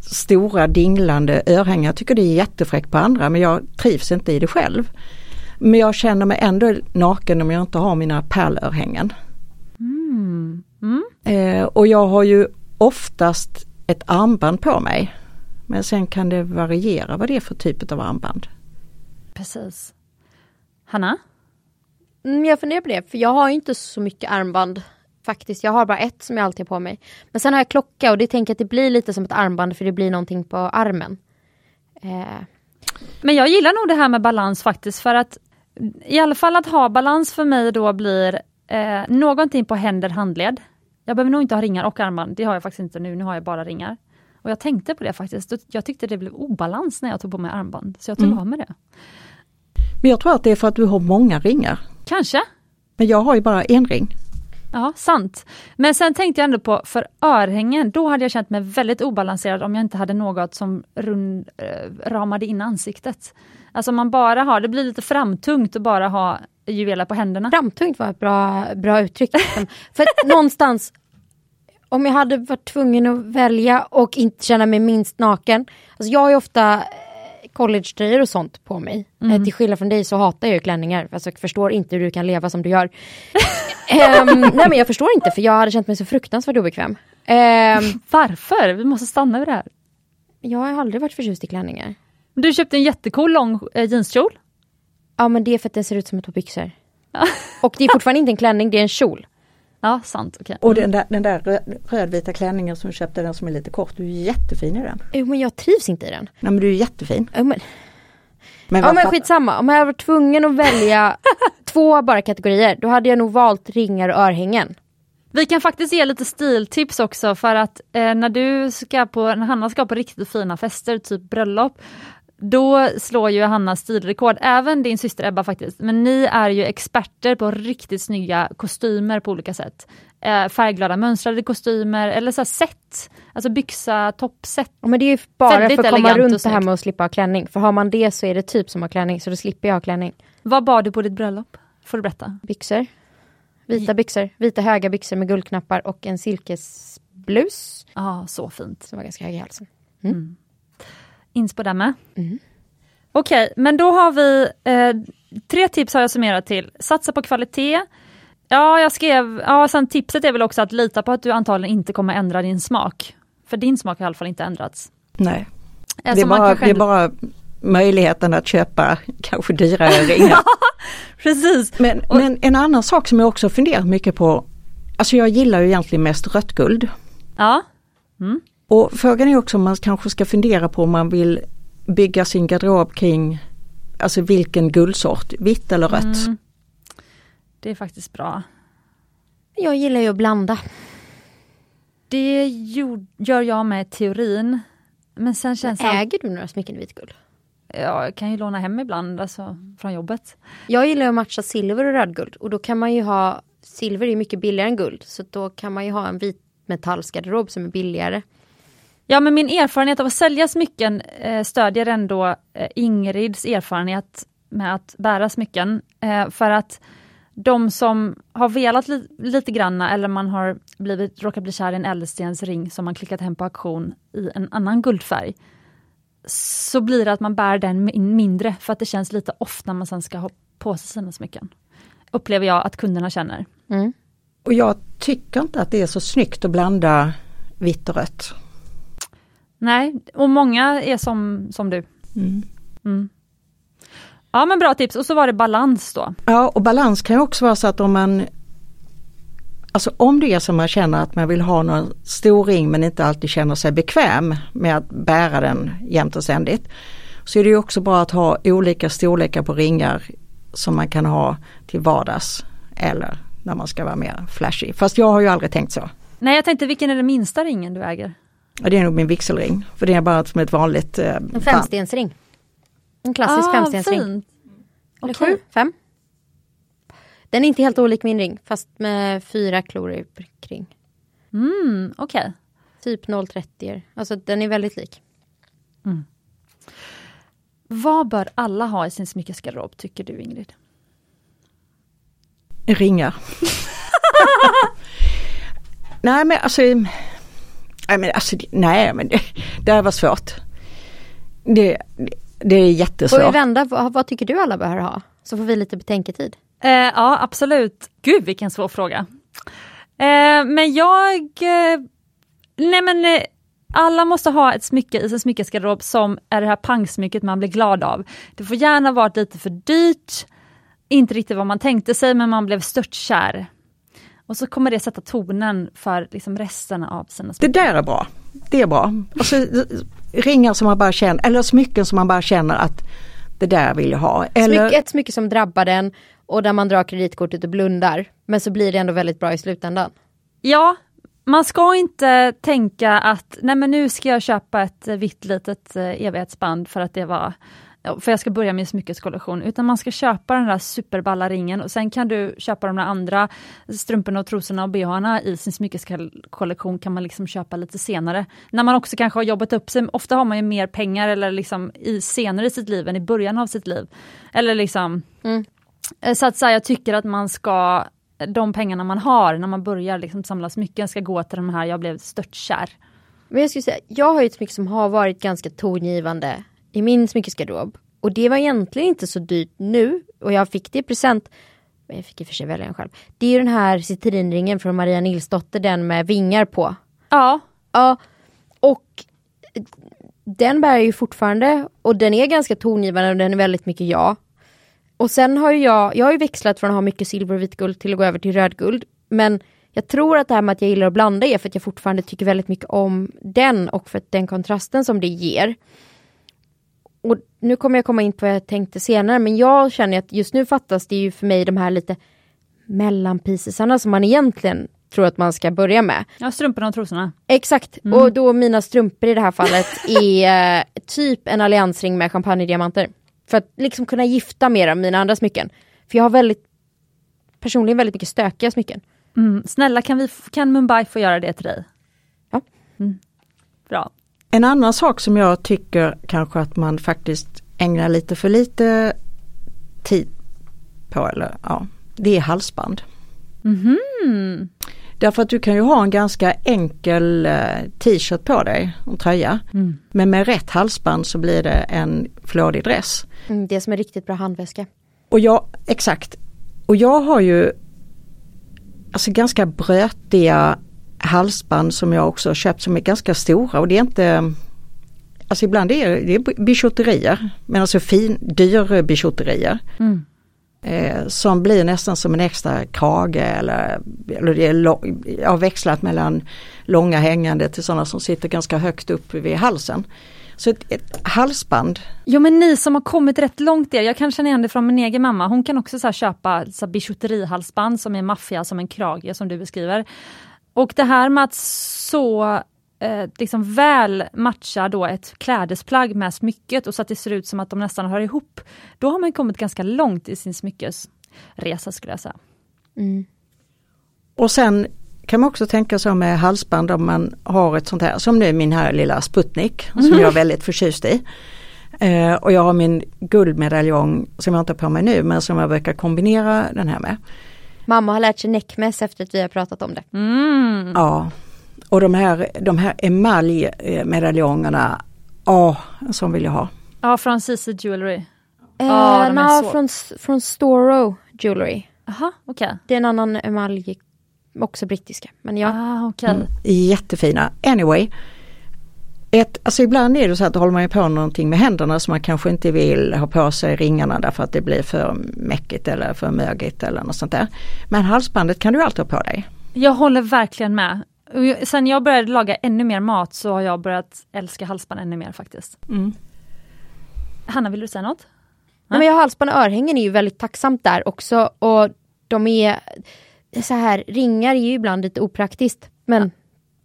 stora dinglande örhängen. Jag tycker det är jättefräckt på andra men jag trivs inte i det själv. Men jag känner mig ändå naken om jag inte har mina pärlörhängen. Och jag har ju oftast ett armband på mig. Men sen kan det variera vad det är för typ av armband. Precis. Hanna? Mm, jag funderar på det, för jag har inte så mycket armband faktiskt. Jag har bara ett som jag alltid har på mig. Men sen har jag klocka och det tänker jag att det blir lite som ett armband för det blir någonting på armen. Eh. Men jag gillar nog det här med balans faktiskt för att i alla fall att ha balans för mig då blir eh, någonting på händer, handled. Jag behöver nog inte ha ringar och armband, det har jag faktiskt inte nu, nu har jag bara ringar. Och jag tänkte på det faktiskt, jag tyckte det blev obalans när jag tog på mig armband, så jag tog mm. av mig det. Men jag tror att det är för att du har många ringar. Kanske. Men jag har ju bara en ring. Ja, sant. Men sen tänkte jag ändå på, för örhängen, då hade jag känt mig väldigt obalanserad om jag inte hade något som rund, äh, ramade in ansiktet. Alltså man bara har, det blir lite framtungt att bara ha juveler på händerna. Framtungt var ett bra, bra uttryck. för att någonstans, om jag hade varit tvungen att välja och inte känna mig minst naken. Alltså jag har ju ofta eh, collegetröjor och sånt på mig. Eh, mm. till skillnad från dig så hatar jag ju klänningar. Alltså jag förstår inte hur du kan leva som du gör. um, nej men jag förstår inte för jag hade känt mig så fruktansvärt obekväm. Um, Varför? Vi måste stanna vid det här. Jag har aldrig varit förtjust i klänningar. Du köpte en jättecool lång eh, jeanskjol. Ja men det är för att den ser ut som ett par byxor. Och det är fortfarande inte en klänning, det är en kjol. Ja, sant. Okay. Och den där, den där rödvita klänningen som du köpte, den som är lite kort, du är jättefin i den. Jo men jag trivs inte i den. Nej men du är jättefin. Jo, men... Men ja men skitsamma, om jag varit tvungen att välja två bara kategorier, då hade jag nog valt ringar och örhängen. Vi kan faktiskt ge lite stiltips också för att eh, när du ska på, när Hanna ska på riktigt fina fester, typ bröllop, då slår ju Hanna stilrekord, även din syster Ebba faktiskt. Men ni är ju experter på riktigt snygga kostymer på olika sätt. Eh, färgglada mönstrade kostymer eller så set, alltså byxa, toppset. men det är ju bara Väldigt för att komma runt det här med att slippa ha klänning. För har man det så är det typ som att ha klänning, så då slipper jag ha klänning. Vad bar du på ditt bröllop? Får du berätta? Byxor. Vita byxor, vita höga byxor med guldknappar och en silkesblus. Ja, ah, så fint. Som var ganska hög i halsen. Mm. Mm inspo där med. Mm. Okej, okay, men då har vi eh, tre tips har jag summerat till. Satsa på kvalitet. Ja, jag skrev, ja, sen tipset är väl också att lita på att du antagligen inte kommer ändra din smak. För din smak har i alla fall inte ändrats. Nej, eh, det är, bara, det är bara möjligheten att köpa kanske dyrare ringar. Precis. Men, och, men en annan sak som jag också funderat mycket på, alltså jag gillar ju egentligen mest rött guld. Ja. Mm. Och frågan är också om man kanske ska fundera på om man vill bygga sin garderob kring alltså vilken guldsort, vitt eller rött. Mm. Det är faktiskt bra. Jag gillar ju att blanda. Det gör jag med teorin. Men sen känns men äger du några smycken i vitguld? jag kan ju låna hem ibland alltså, från jobbet. Jag gillar att matcha silver och rödguld och då kan man ju ha Silver är mycket billigare än guld så då kan man ju ha en vit metallsgarderob som är billigare. Ja men min erfarenhet av att sälja smycken eh, stödjer ändå eh, Ingrids erfarenhet med att bära smycken. Eh, för att de som har velat li lite granna eller man har blivit, råkat bli kär i en ädelstensring som man klickat hem på auktion i en annan guldfärg. Så blir det att man bär den mindre för att det känns lite off när man sen ska ha på sig sina smycken. Upplever jag att kunderna känner. Mm. Och jag tycker inte att det är så snyggt att blanda vitt och rött. Nej, och många är som, som du. Mm. Mm. Ja men bra tips och så var det balans då. Ja och balans kan ju också vara så att om man Alltså om det är som man känner att man vill ha någon stor ring men inte alltid känner sig bekväm med att bära den jämt och ständigt. Så är det också bra att ha olika storlekar på ringar som man kan ha till vardags eller när man ska vara mer flashy. Fast jag har ju aldrig tänkt så. Nej jag tänkte vilken är den minsta ringen du äger? Det är nog min vigselring. För det är bara som ett vanligt eh, En femstensring. En klassisk ah, femstensring. Fint. Eller Okej. sju, fem. Den är inte helt olik min ring fast med fyra klor kring. Mm, Okej. Typ 0,30. Alltså den är väldigt lik. Vad bör alla ha i sin smyckesgarderob tycker du Ingrid? ringar. nej men alltså, nej men, alltså, nej, men det, det här var svårt. Det, det, det är Får vi jättesvårt. vända, vad, vad tycker du alla bör ha? Så får vi lite betänketid. Eh, ja absolut. Gud vilken svår fråga. Eh, men jag... Eh, nej men eh, alla måste ha ett smycke i sin smyckesgarderob som är det här pangsmycket man blir glad av. Det får gärna vara lite för dyrt, inte riktigt vad man tänkte sig men man blev störtkär. Och så kommer det sätta tonen för liksom resten av sina Det smycken. där är bra. Det är bra. Alltså, ringar som man bara känner, eller smycken som man bara känner att det där vill jag ha. Eller, Smycke, ett smycke som drabbar den och där man drar kreditkortet och blundar. Men så blir det ändå väldigt bra i slutändan. Ja, man ska inte tänka att nej men nu ska jag köpa ett vitt litet eh, evighetsband för att det var för jag ska börja min smyckeskollektion, utan man ska köpa den där superballa ringen och sen kan du köpa de där andra strumporna och trosorna och bhna i sin smyckeskollektion kan man liksom köpa lite senare. När man också kanske har jobbat upp sig, ofta har man ju mer pengar eller liksom i senare i sitt liv än i början av sitt liv. Eller liksom Mm. Eh, Så att säga, jag tycker att man ska, de pengarna man har när man börjar liksom samla smycken ska gå till de här, jag blev störtkär. Men jag skulle säga, jag har ju ett smycke som har varit ganska tongivande i min smyckesgarderob. Och det var egentligen inte så dyrt nu och jag fick det i present. Men jag fick i och för sig välja den själv. Det är ju den här citrinringen från Maria Nilsdotter, den med vingar på. Ja, Ja, och eh, den bär jag ju fortfarande och den är ganska tongivande och den är väldigt mycket jag. Och sen har ju jag, jag har ju växlat från att ha mycket silver och vitguld till att gå över till rödguld. Men jag tror att det här med att jag gillar att blanda är för att jag fortfarande tycker väldigt mycket om den och för att den kontrasten som det ger. Och nu kommer jag komma in på vad jag tänkte senare men jag känner att just nu fattas det ju för mig de här lite mellanpisesarna som man egentligen tror att man ska börja med. ja strumporna och trosorna. Exakt, och då mina strumpor i det här fallet är eh, typ en alliansring med champagnediamanter. För att liksom kunna gifta mer av mina andra smycken. För jag har väldigt, personligen väldigt mycket stökiga smycken. Mm. Snälla kan, vi, kan Mumbai få göra det till dig? Ja. Mm. Bra. En annan sak som jag tycker kanske att man faktiskt ägnar lite för lite tid på, eller ja, det är halsband. Mhm. Därför att du kan ju ha en ganska enkel eh, t-shirt på dig, en tröja. Mm. Men med rätt halsband så blir det en flådig dress. Mm, det som är riktigt bra handväska. Och jag, exakt. Och jag har ju alltså ganska brötiga halsband som jag också har köpt som är ganska stora och det är inte Alltså ibland är det, det är bijouterier, men alltså fin, dyr bijouterier. Mm. Eh, som blir nästan som en extra krage eller, eller det är lång, jag har växlat mellan långa hängande till sådana som sitter ganska högt upp vid halsen. Så ett, ett halsband Jo men ni som har kommit rätt långt där, jag kan känna igen det från min egen mamma, hon kan också så köpa så bijouterihalsband som är maffia som en krage som du beskriver. Och det här med att så eh, liksom väl matcha då ett klädesplagg med smycket och så att det ser ut som att de nästan hör ihop. Då har man kommit ganska långt i sin smyckesresa skulle jag säga. Mm. Och sen kan man också tänka sig med halsband om man har ett sånt här som nu min här lilla Sputnik som jag är väldigt förtjust i. Eh, och jag har min guldmedaljong som jag inte har på mig nu men som jag brukar kombinera den här med. Mamma har lärt sig näckmäss efter att vi har pratat om det. Mm. Ja, och de här, de här emaljmedaljongerna, ja, som vill jag ha. Ja, från CC Jewelry. Eh, så- från, från Storo Jewelry. Jaha, okej. Det är en annan emalj, också brittiska. Men ja, Ah, okej. Mm, jättefina. Anyway, ett, alltså ibland är det så att håller man ju på någonting med händerna som man kanske inte vill ha på sig ringarna därför att det blir för mäckigt eller för mögigt eller något sånt där. Men halsbandet kan du alltid ha på dig. Jag håller verkligen med. Sen jag började laga ännu mer mat så har jag börjat älska halsband ännu mer faktiskt. Hanna, vill du säga något? Nej, men jag har halsband och örhängen är ju väldigt tacksamt där också och de är så här, ringar är ju ibland lite opraktiskt men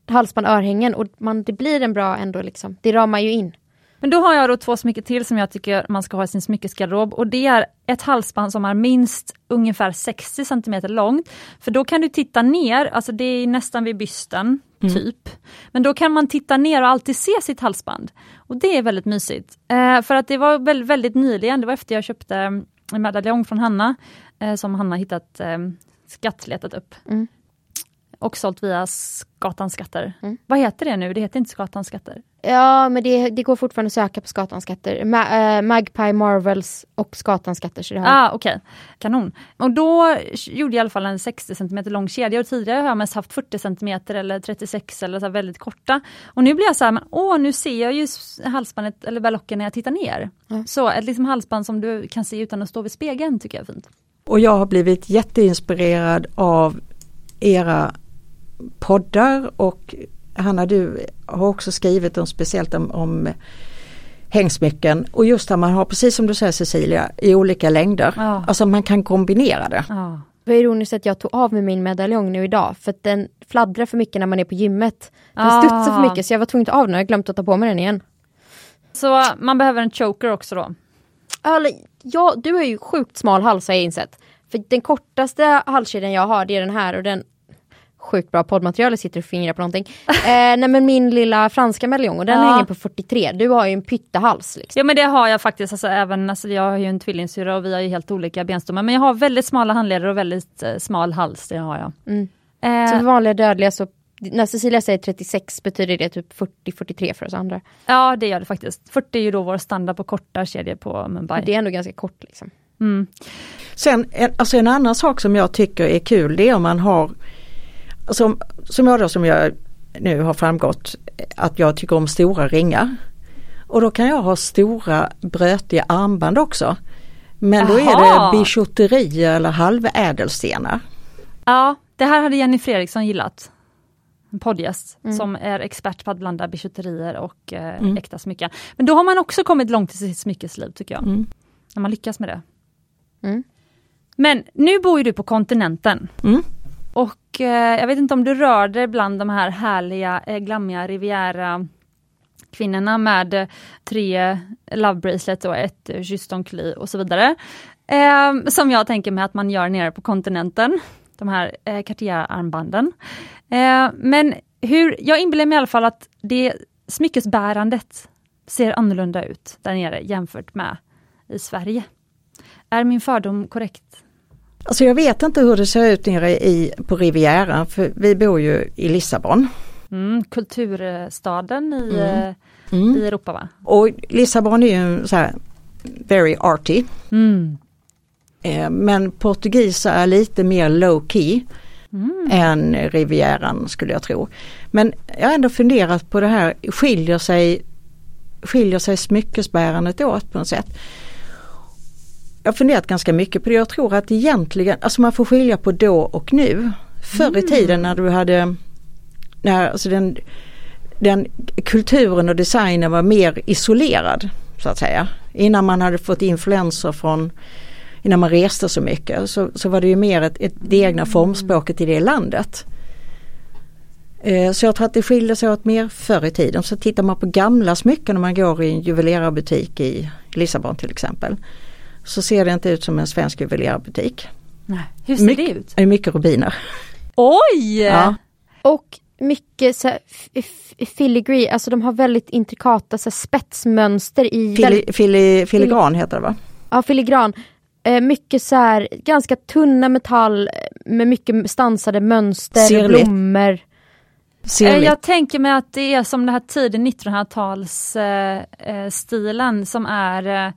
halsband och örhängen och man, det blir en bra ändå liksom, det ramar ju in. Men då har jag då två smycken till som jag tycker man ska ha i sin smyckesgarderob och det är ett halsband som är minst ungefär 60 cm långt. För då kan du titta ner, alltså det är nästan vid bysten, typ. Men då kan man titta ner och alltid se sitt halsband. Och det är väldigt mysigt. Eh, för att det var väldigt, väldigt nyligen, det var efter jag köpte en medaljong från Hanna, eh, som Hanna hittat eh, skattletat upp. Mm. Och sålt via Skatans skatter. Mm. Vad heter det nu? Det heter inte Skatans skatter. Ja men det, det går fortfarande att söka på Skatans skatter. Ma, äh, Magpie Marvels och Skatans skatter. Så det har Ah, Okej, kanon. Och då gjorde jag i alla fall en 60 cm lång kedja och tidigare har jag mest haft 40 cm eller 36 eller så här väldigt korta. Och nu blir jag så här, men, åh nu ser jag ju halsbandet eller berlocken när jag tittar ner. Ja. Så ett liksom halsband som du kan se utan att stå vid spegeln tycker jag är fint. Och jag har blivit jätteinspirerad av era poddar och Hanna du har också skrivit om speciellt om, om hängsmycken och just där man har precis som du säger Cecilia i olika längder. Ja. Alltså man kan kombinera det. Ja. Det var ironiskt att jag tog av mig min medaljong nu idag för att den fladdrar för mycket när man är på gymmet. Den Ah. studsar för mycket så jag var tvungen att ta av den och jag har glömt att ta på mig den igen. Så man behöver en choker också då. Eller, ja, du har ju sjukt smal hals har jag insett. För den kortaste halskedjan jag har det är den här och den Sjukt bra poddmaterial, jag sitter och fingrar på någonting. eh, nej men min lilla franska medaljong och den Ja. hänger på 43. Du har ju en pyttehals. Liksom. Ja men det har jag faktiskt, alltså, även, alltså, jag har ju en tvillingsyrra och vi har ju helt olika benstommar. Men jag har väldigt smala handleder och väldigt eh, smal hals, det har jag. Mm. Eh, Så för vanliga dödliga så när Cecilia säger 36 betyder det typ 40-43 för oss andra. Ja det gör det faktiskt. 40 är ju då vår standard på korta kedjor på Mumbai. Det är ändå ganska kort liksom. Mm. Sen en, alltså en annan sak som jag tycker är kul det är om man har som, som jag då som jag nu har framgått att jag tycker om stora ringar. Och då kan jag ha stora brötiga armband också. Men då är Aha. det bijouteri eller halvädelstenar. Ja, det här hade Jenny Fredriksson gillat. En poddgäst Mm. som är expert på att blanda bijouterier och eh, Mm. äkta smycken. Men då har man också kommit långt i sitt smyckesliv tycker jag. Mm. När man lyckas med det. Mm. Men nu bor ju du på kontinenten. Och eh, jag vet inte om du rör dig bland de här härliga, eh, glammiga Riviera kvinnorna med eh, tre love bracelet och ett juston kyss och så vidare. Eh, som jag tänker mig att man gör nere på kontinenten. De här eh, Cartier-armbanden. Eh, men hur, jag inbillar mig i alla fall att det smyckesbärandet ser annorlunda ut där nere jämfört med i Sverige. Är min fördom korrekt? Alltså jag vet inte hur det ser ut nere i, på Rivieran för vi bor ju i Lissabon. Mm, kulturstaden i, Mm. eh, Mm. i Europa va? Och Lissabon är ju så här very arty. Mm. Eh, Men portugiser är lite mer low key Mm. än Rivieran skulle jag tro. Men jag har ändå funderat på det här, skiljer sig, skiljer sig smyckesbärandet åt på något sätt? Jag har funderat ganska mycket på det. Jag tror att egentligen, alltså man får skilja på då och nu. Förr i tiden när du hade, när alltså den, den kulturen och designen var mer isolerad så att säga. Innan man hade fått influenser från innan man reste så mycket så, så var det ju mer ett, ett, det egna formspråket i det landet. Eh, så jag tror att det skiljer sig åt mer förr i tiden. Så tittar man på gamla smycken när man går i en juvelerarbutik i Lissabon till exempel. Så ser det inte ut som en svensk juvelerarbutik. Nej. Hur ser Mycket- det ut? Det är mycket rubiner. Oj! Ja. Och mycket så här, filigree, alltså de har väldigt intrikata så här, spetsmönster i väldigt, Fili, fili, filigran heter det va? ja, filigran. Eh, mycket så här, ganska tunna metall eh, med mycket stansade mönster, Sirligt. blommor. Eh, Sirligt. Jag tänker mig att det är som den här tidig 1900-tals eh, eh, som är, eh,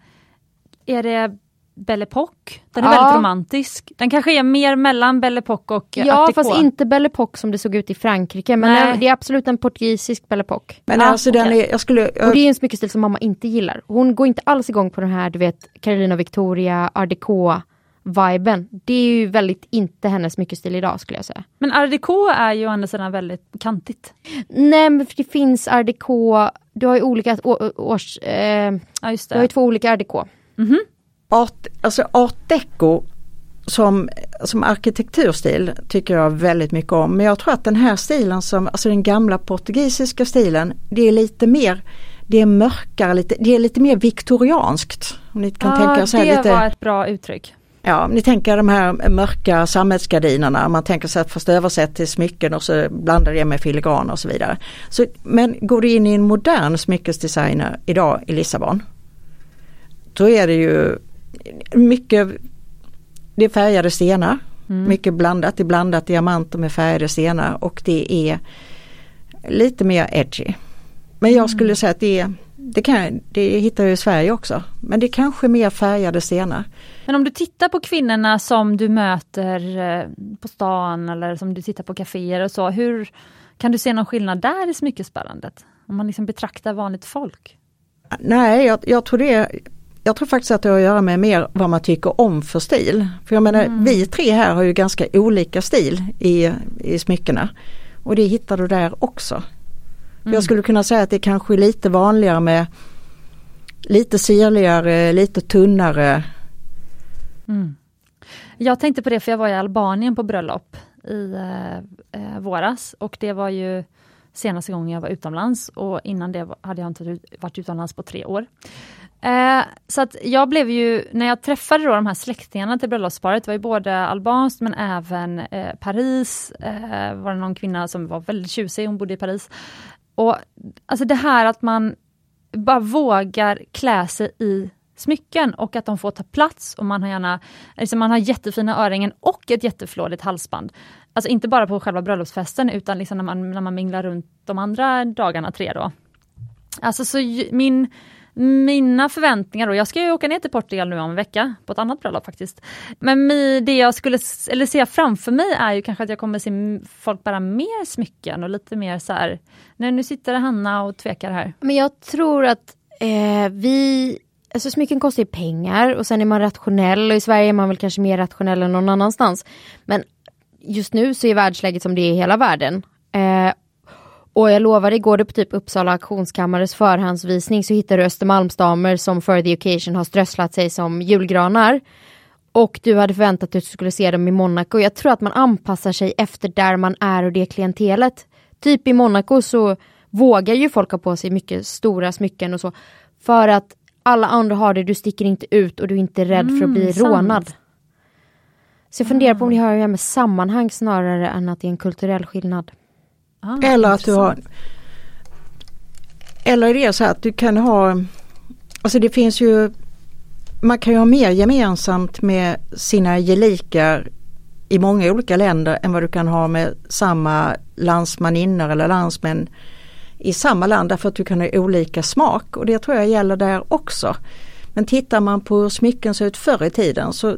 är det Belle Époque? Den är Ja. väldigt romantisk. Den kanske är mer mellan Belle Époque och Ja Art Deco. fast inte Belle Époque som det såg ut i Frankrike men Nej. det är absolut en portugisisk Belle Époque. Men Ja, alltså den okej. är, jag skulle, Och det är en smyckestil som mamma inte gillar. Hon går inte alls igång på den här du vet Carolina Victoria, art déco viben. Det är ju väldigt inte hennes smyckestil idag skulle jag säga. Men Art Deco är ju å andra sidan väldigt kantigt. Nej men för det finns art déco, du har ju olika års, eh, Ja just du har ju två olika art déco. art, alltså art deco som, som arkitekturstil tycker jag väldigt mycket om. Men jag tror att den här stilen som, alltså den gamla portugisiska stilen, det är lite mer, det är mörkare, lite, det är lite mer viktorianskt. Om ni kan tänka Ja, så här det lite, var ett bra uttryck. ja, ni tänker de här mörka sammetsgardinerna, man tänker sig att först översätta till smycken och så blandar det med filigran och så vidare. Så, men går du in i en modern smyckesdesigner idag i Lissabon, då är det ju mycket, det är färgade stenar, mycket blandat, det är blandat diamanter med färgade stenar och det är lite mer edgy. Men jag skulle säga att det, är- det, kan, det hittar jag i Sverige också, men det är kanske mer färgade stenar. Men om du tittar på kvinnorna som du möter eh, på stan eller som du tittar på kaféer och så, hur kan du se någon skillnad där i smyckesbärandet? Om man liksom betraktar vanligt folk? Nej, jag, jag tror det jag tror faktiskt att det har att göra med mer vad man tycker om för stil. För jag menar vi tre här har ju ganska olika stil i, i smyckena. Och det hittar du där också. För Jag skulle kunna säga att det kanske är lite vanligare med lite sirligare, lite tunnare. Jag tänkte på det för jag var i Albanien på bröllop i eh, eh, våras och det var ju senaste gången jag var utomlands och innan det hade jag inte varit utomlands på tre år. Eh, så att jag blev ju, när jag träffade då de här släktingarna till bröllopsparet, det var ju både albanskt men även eh, Paris, eh, var det någon kvinna som var väldigt tjusig, hon bodde i Paris. Och alltså det här att man bara vågar klä sig i smycken och att de får ta plats och man har gärna, liksom man har jättefina örhängen och ett jätteflådigt halsband. Alltså inte bara på själva bröllopsfesten utan liksom när man, när man minglar runt de andra dagarna tre då. Alltså så min, mina förväntningar då, jag ska ju åka ner till Portugal nu om en vecka på ett annat bröllop faktiskt. Men det jag skulle eller se framför mig är ju kanske att jag kommer se folk bära mer smycken och lite mer så här, nej nu sitter Hanna och tvekar här. Men jag tror att eh, vi, alltså smycken kostar ju pengar och sen är man rationell och i Sverige är man väl kanske mer rationell än någon annanstans. Men just nu så är världsläget som det är i hela världen. Eh, och jag lovar dig, går du på typ Uppsala auktionskammares förhandsvisning så hittar du Östermalmsdamer som för the occasion har strösslat sig som julgranar. Och du hade förväntat dig att du skulle se dem i Monaco. Jag tror att man anpassar sig efter där man är och det klientelet. Typ i Monaco så vågar ju folk ha på sig mycket stora smycken och så. För att alla andra har det, du sticker inte ut och du är inte rädd för att bli Mm, sant. rånad. Så jag funderar på om det har att göra med sammanhang snarare än att det är en kulturell skillnad. Ah, Eller att du har. Eller är det så att du kan ha Alltså det finns ju Man kan ju ha mer gemensamt med sina gelikar i många olika länder än vad du kan ha med samma landsmaninnor eller landsmän i samma land därför att du kan ha olika smak och det tror jag gäller där också. Men tittar man på hur smycken såg ut förr i tiden så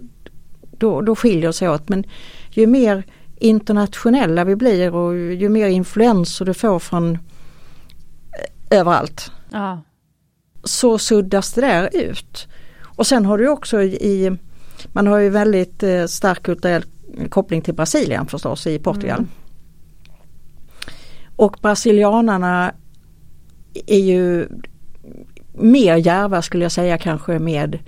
då, då skiljer det sig åt men ju mer internationella vi blir och ju mer influenser du får från eh, överallt Ja. så suddas det där ut. Och sen har du också i, man har ju väldigt eh, stark kulturell koppling till Brasilien förstås i Portugal. Och brasilianarna är ju mer djärva skulle jag säga kanske med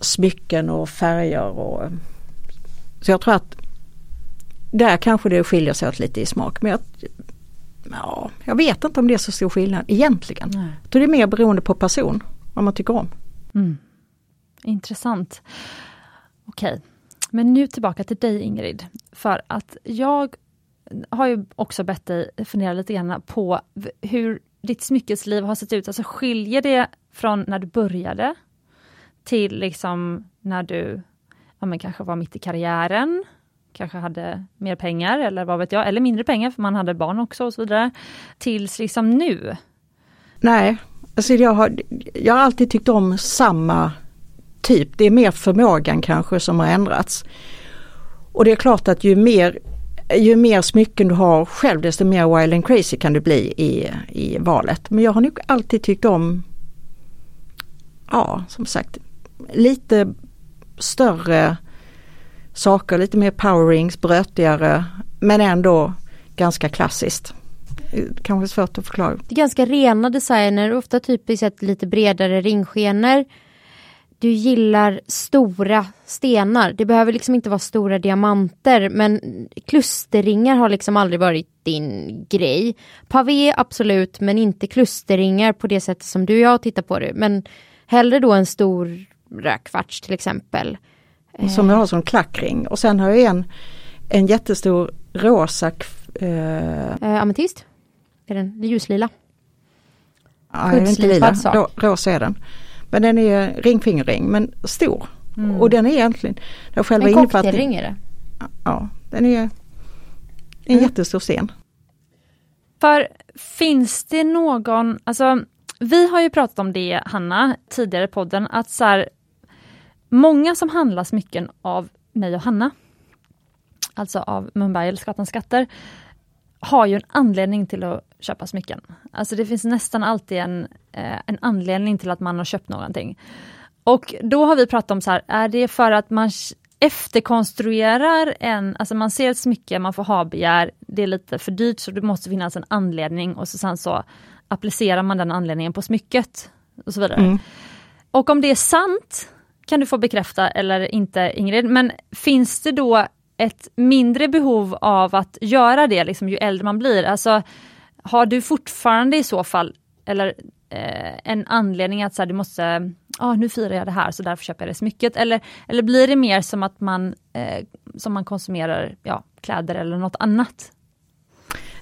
smycken och färger och så jag tror att där kanske det skiljer sig åt lite i smak men jag, Ja, jag vet inte om det är så stor skillnad egentligen. Nej. Jag tror det är mer beroende på person, vad man tycker om. Mm. Intressant. Okej, men nu tillbaka till dig Ingrid. För att jag har ju också bett dig fundera lite grann på hur ditt smyckesliv har sett ut. Alltså skiljer det från när du började till liksom när du ja, men kanske var mitt i karriären, kanske hade mer pengar eller vad vet jag, eller mindre pengar för man hade barn också och så vidare. Tills liksom nu. Nej, alltså jag har, jag har alltid tyckt om samma typ. Det är mer förmågan kanske som har ändrats. Och det är klart att ju mer, ju mer smycken du har själv desto mer wild and crazy kan du bli i, i valet. Men jag har nog alltid tyckt om, ja som sagt, lite större saker, lite mer power rings, brötigare men ändå ganska klassiskt. Kanske svårt att förklara. Det är ganska rena designer, ofta typiskt sett lite bredare ringskenor. Du gillar stora stenar. Det behöver liksom inte vara stora diamanter men klusterringar har liksom aldrig varit din grej. Pavé absolut men inte klusterringar på det sättet som du och jag tittar på det. Men hellre då en stor rödkvarts till exempel. Som jag har som klackring och sen har jag en, en jättestor rosa eh, Eh, ametist? Är den ljuslila? Ja, jag inte lila. Rosa är den. Men den är ringfingerring men stor. Och den är egentligen, det har själva En cocktailring är det. Ja, den är en Mm. jättestor sten. För finns det någon, alltså vi har ju pratat om det Hanna tidigare i podden, att så här, många som handlar smycken av mig och Hanna, alltså av Mumbai eller Skatans skatter, har ju en anledning till att köpa smycken. Alltså det finns nästan alltid en, eh, en anledning till att man har köpt någonting. Och då har vi pratat om så här, är det för att man efterkonstruerar en, alltså man ser ett smycke, man får ha begär, det är lite för dyrt så det måste finnas en anledning och så sen så applicerar man den anledningen på smycket. Och så vidare. Mm. Och om det är sant kan du få bekräfta eller inte Ingrid, men finns det då ett mindre behov av att göra det liksom, ju äldre man blir? Alltså, har du fortfarande i så fall eller eh, en anledning att så här, du måste, ah, nu firar jag det här så därför köper jag det smycket. Eller, eller blir det mer som att man, eh, som man konsumerar ja, kläder eller något annat?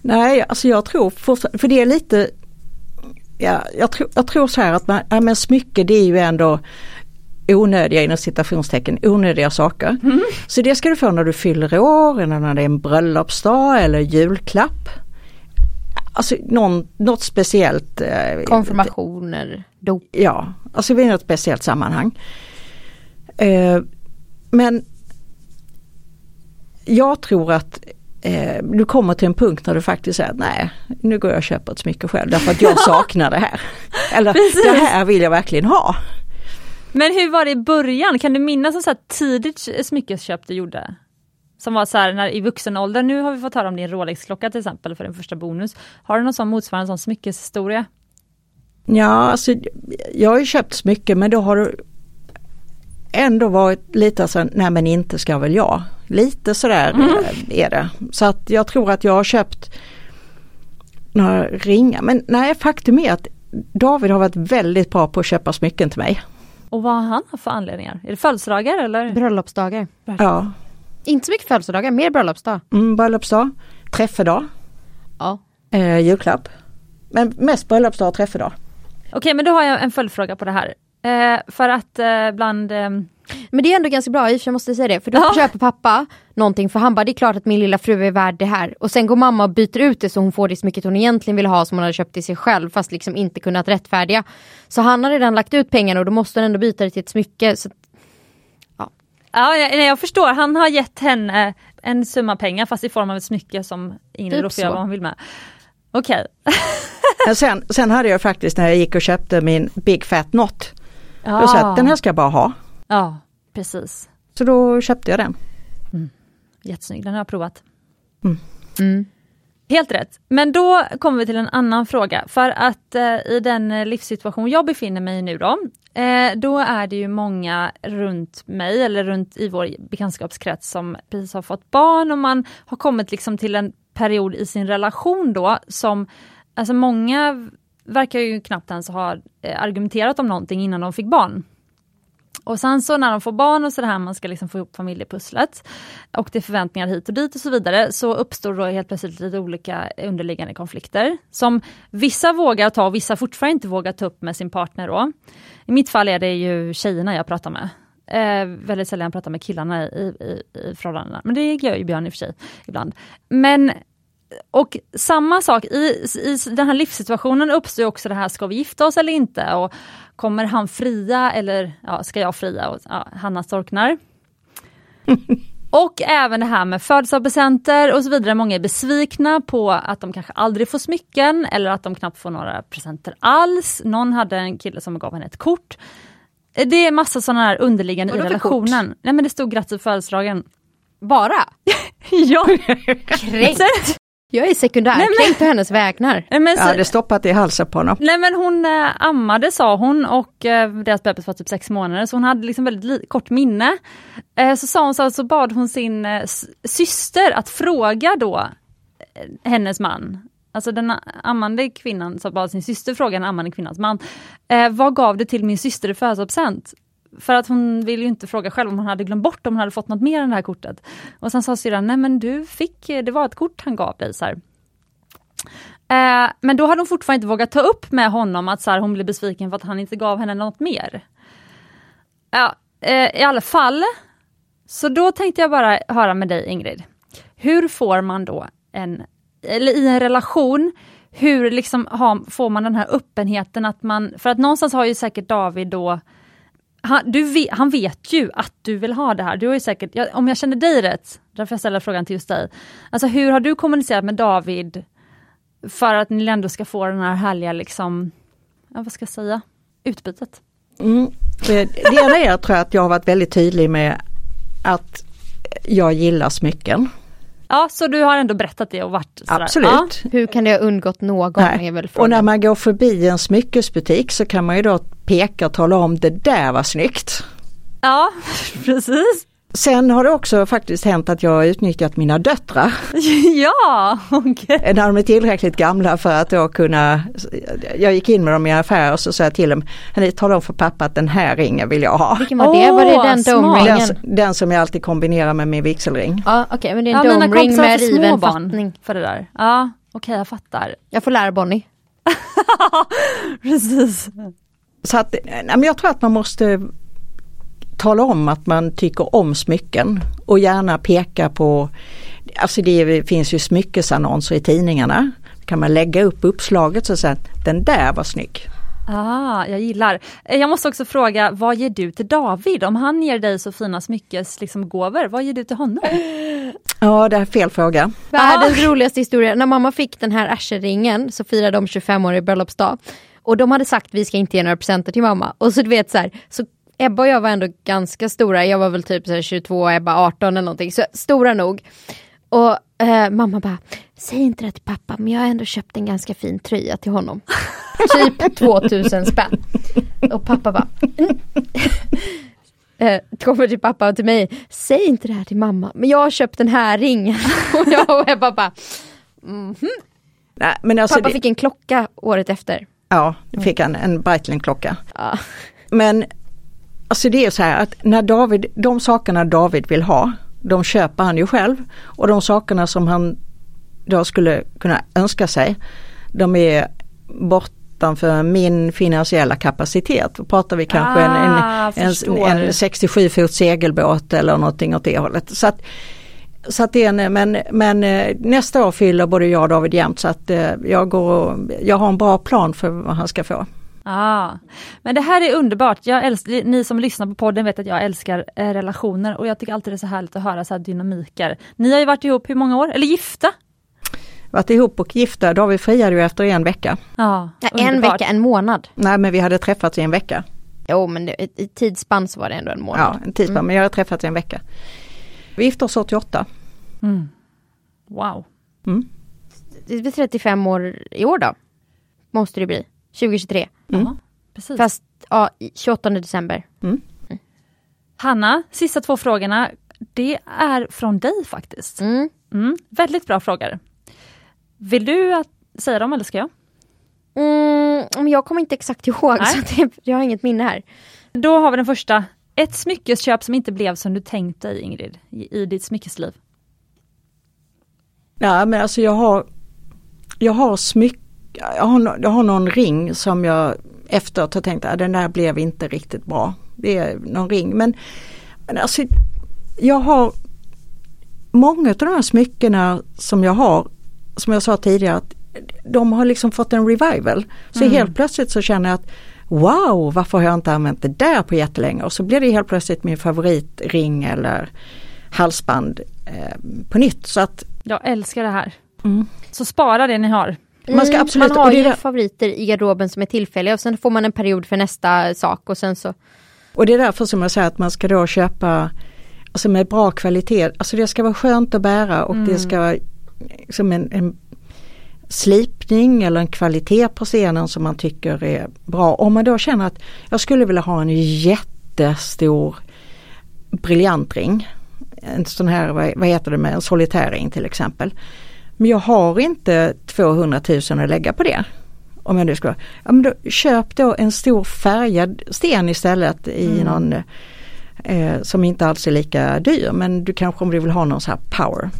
Nej, alltså jag tror fortfarande, för det är lite, ja, jag, tror, jag tror så här att man, ja, men smycke det är ju ändå onödiga inom citationstecken, onödiga saker. Så det ska du få när du fyller år eller när det är en bröllopsdag eller julklapp. Alltså någon, något speciellt. eh, Konfirmationer, dop. Ja, alltså vid något speciellt sammanhang. Eh, men jag tror att eh, du kommer till en punkt när du faktiskt säger nej, nu går jag och köper ett smycke själv därför att jag saknar det här. Eller Precis. det här vill jag verkligen ha. Men hur var det i början? Kan du minnas ett så tidigt smyckesköp du gjorde? Som var så här när, i vuxen ålder, nu har vi fått höra om din Rolex-klocka till exempel för din första bonus. Har du någon sån motsvarande sån smyckeshistoria? Ja, alltså jag har ju köpt smycken men då har det ändå varit lite så nej men inte ska väl jag. Lite sådär eh, är det. Så att jag tror att jag har köpt några ringar. Men nej, faktum är att David har varit väldigt bra på att köpa smycken till mig. Och vad har han för anledningar? Är det födelsedagar eller? Bröllopsdagar. Ja, Inte så mycket födelsedagar, mer bröllopsdag. mm, bröllopsdag, träffedag, Ja. eh, julklapp. Men mest bröllopsdag och träffedag. Okej, men då har jag en följdfråga på det här. Eh, för att eh, bland... Eh, Men det är ändå ganska bra, i jag måste säga det. För då Ja. köper pappa någonting för han bara, det är klart att min lilla fru är värd det här. Och sen går mamma och byter ut det så hon får det smycket hon egentligen vill ha som hon hade köpt till sig själv fast liksom inte kunnat rättfärdiga. Så han har redan lagt ut pengarna och då måste han ändå byta det till ett smycke. Så ja, jag, nej, jag förstår, han har gett henne en summa pengar fast i form av ett smycke som Ingrid Typ får göra vad hon vill med. Okej. Men sen, sen hade jag faktiskt när jag gick och köpte min Big Fat Knot. Ja. Då sa jag att den här ska jag bara ha. Ja, precis. Så då köpte jag den. Jättesnygg, den har jag provat. mm. Helt rätt. Men då kommer vi till en annan fråga. För att eh, i den eh, livssituation jag befinner mig i nu då, eh, då är det ju många runt mig eller runt i vår bekantskapskrets som precis har fått barn och man har kommit liksom till en period i sin relation då som, alltså många verkar ju knappt ens ha eh, argumenterat om någonting innan de fick barn. Och sen så när de får barn och så det här man ska liksom få ihop familjepusslet och det är förväntningar hit och dit och så vidare så uppstår då helt plötsligt lite olika underliggande konflikter som vissa vågar ta och vissa fortfarande inte vågar ta upp med sin partner då. I mitt fall är det ju tjejerna jag pratar med. Eh, väldigt sällan jag pratar med killarna i, i, i förhållandena, men det gör ju Björn i och för sig ibland. Men och samma sak, i, i den här livssituationen uppstår också det här, ska vi gifta oss eller inte? Och kommer han fria eller ja, ska jag fria? Och, ja, Hanna storknar. och även det här med födelsedagspresenter och så vidare. Många är besvikna på att de kanske aldrig får smycken eller att de knappt får några presenter alls. Någon hade en kille som gav henne ett kort. Det är massa sådana här underliggande i relationen. Kort? Nej men det stod grattis på födelsedagen. Bara? ja! Kränkt! Jag är sekundärkränkt på hennes vägnar. Nej, men så, jag hade stoppat i halsen på honom. Nej men hon äh, ammade sa hon och äh, deras bebis var typ sex månader så hon hade liksom väldigt kort minne. Äh, så sa hon så, så bad hon sin äh, syster att fråga då hennes man, alltså den ammande kvinnan, så bad sin syster fråga den ammande kvinnans man, vad gav det till min syster i födelsedagspresent? För att hon ville ju inte fråga själv om hon hade glömt bort om hon hade fått något mer än det här kortet. Och sen sa syrran, nej men du fick, det var ett kort han gav dig. Så eh, men då hade hon fortfarande inte vågat ta upp med honom att så här, hon blev besviken för att han inte gav henne något mer. Ja, eh, I alla fall, så då tänkte jag bara höra med dig Ingrid. Hur får man då en, eller i en relation, hur liksom har, får man den här öppenheten att man, för att någonstans har ju säkert David då han, du vet, han vet ju att du vill ha det här. Du har ju säkert, jag, om jag känner dig rätt, därför jag ställer frågan till just dig. Alltså hur har du kommunicerat med David för att ni ändå ska få den här härliga, liksom, ja, vad ska jag säga, utbytet? Mm. Det, det ena är tror jag att jag har varit väldigt tydlig med att jag gillar smycken. Ja, så du har ändå berättat det och varit sådär. Absolut. Ja. Hur kan det ha undgått någon? Och när man går förbi en smyckesbutik så kan man ju då peka och tala om det där var snyggt. Ja, precis. Sen har det också faktiskt hänt att jag har utnyttjat mina döttrar. Ja, okej. Okay. När de är tillräckligt gamla för att då kunna, jag gick in med dem i en affär och så sa jag till dem, tala om för pappa att den här ringen vill jag ha. Vilken var det? Oh, var det den domringen? Den, den, som jag alltid kombinerar med min vigselring. Ja okej okay, men det är en ja, domring med riven fattning. För det där. Ja okej okay, jag fattar. Jag får lära Bonnie. Precis. Så att, jag tror att man måste tala om att man tycker om smycken och gärna peka på, alltså det finns ju smyckesannonser i tidningarna. Kan man lägga upp uppslaget så att den där var snygg. Ah, jag gillar. Eh, jag måste också fråga, vad ger du till David? Om han ger dig så fina smyckesgåvor, liksom, vad ger du till honom? Ja, det är fel fråga. Världens ah. roligaste historia. När mamma fick den här Asher-ringen så firade de 25-årig bröllopsdag. Och de hade sagt vi ska inte ge några presenter till mamma. Och så du vet så här, så Ebba och jag var ändå ganska stora, jag var väl typ så 22 och Ebba 18 eller någonting, så stora nog. Och eh, mamma bara, säg inte det till pappa men jag har ändå köpt en ganska fin tröja till honom. typ 2000 spänn. Och pappa bara, mm. eh, kommer till pappa och till mig, säg inte det här till mamma men jag har köpt den här ringen. och jag och Ebba bara, mm -hmm. Nej, men alltså pappa det... fick en klocka året efter. Ja, det fick han, en Breitling-klocka. Ja. Men alltså det är så här att när David, de sakerna David vill ha, de köper han ju själv. Och de sakerna som han då skulle kunna önska sig, de är bortanför min finansiella kapacitet. Då pratar vi kanske ah, en, en, en, en 67 fot segelbåt eller någonting åt det hållet. Så att, så att det är en, men, men eh, nästa år fyller både jag och David jämnt så att eh, jag, går, jag har en bra plan för vad han ska få. Ah, men det här är underbart. Jag älskar, ni som lyssnar på podden vet att jag älskar eh, relationer och jag tycker alltid det är så härligt att höra så här dynamiker. Ni har ju varit ihop hur många år? Eller gifta? Varit ihop och gifta, David friade ju efter en vecka. Ah, ja, en vecka, en månad. Nej men vi hade träffats i en vecka. Jo men det, i tidsspann så var det ändå en månad. Ja, en tidsspann, mm. men jag hade träffats i en vecka. Vi gifte oss 88. Mm. Wow. Mm. Det blir 35 år i år då. Måste det bli. 2023. Mm. precis. Fast ja, 28 december. Mm. Mm. Hanna, sista två frågorna. Det är från dig faktiskt. Mm. Mm. Väldigt bra frågor. Vill du att, säga dem eller ska jag? Mm, jag kommer inte exakt ihåg Nej. så det, jag har inget minne här. Då har vi den första. Ett smyckesköp som inte blev som du tänkt dig Ingrid, i, i ditt smyckesliv. Ja men alltså jag har, jag har smyck, jag har, jag har någon ring som jag efteråt har tänkt att den där blev inte riktigt bra. Det är någon ring men, men alltså jag har många av de här smyckena som jag har, som jag sa tidigare, att de har liksom fått en revival. Så helt plötsligt så känner jag att wow, varför har jag inte använt det där på jättelänge? Och så blir det helt plötsligt min favoritring eller halsband eh, på nytt. Så att Jag älskar det här. Mm. Så spara det ni har. Man ska Mm, absolut- man har ju det- favoriter i garderoben som är tillfälliga och sen får man en period för nästa sak och sen så Och det är därför som jag säger att man ska då köpa alltså med bra kvalitet. Alltså det ska vara skönt att bära och det ska vara som en, en slipning eller en kvalitet på scenen som man tycker är bra. Om man då känner att jag skulle vilja ha en jättestor briljantring. En sån här, vad heter det med en solitärring till exempel. Men jag har inte 200 000 att lägga på det. Om jag nu ska, ja men då köp då en stor färgad sten istället i någon eh, som inte alls är lika dyr men du kanske om du vill ha någon så här power.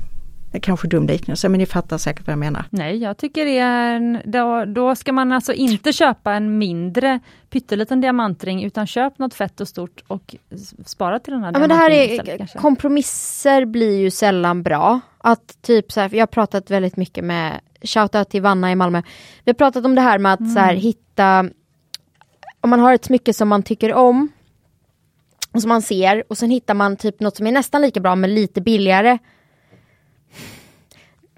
Det är kanske dum liknelse men ni fattar säkert vad jag menar. Nej, jag tycker det är en, då, då ska man alltså inte köpa en mindre pytteliten diamantring utan köp något fett och stort och spara till den här Ja men det här är, istället kompromisser blir ju sällan bra. Att typ så här, jag har pratat väldigt mycket med, shoutout till Vanna i Malmö. Vi har pratat om det här med att så här, hitta, om man har ett smycke som man tycker om, och som man ser, och sen hittar man typ något som är nästan lika bra men lite billigare.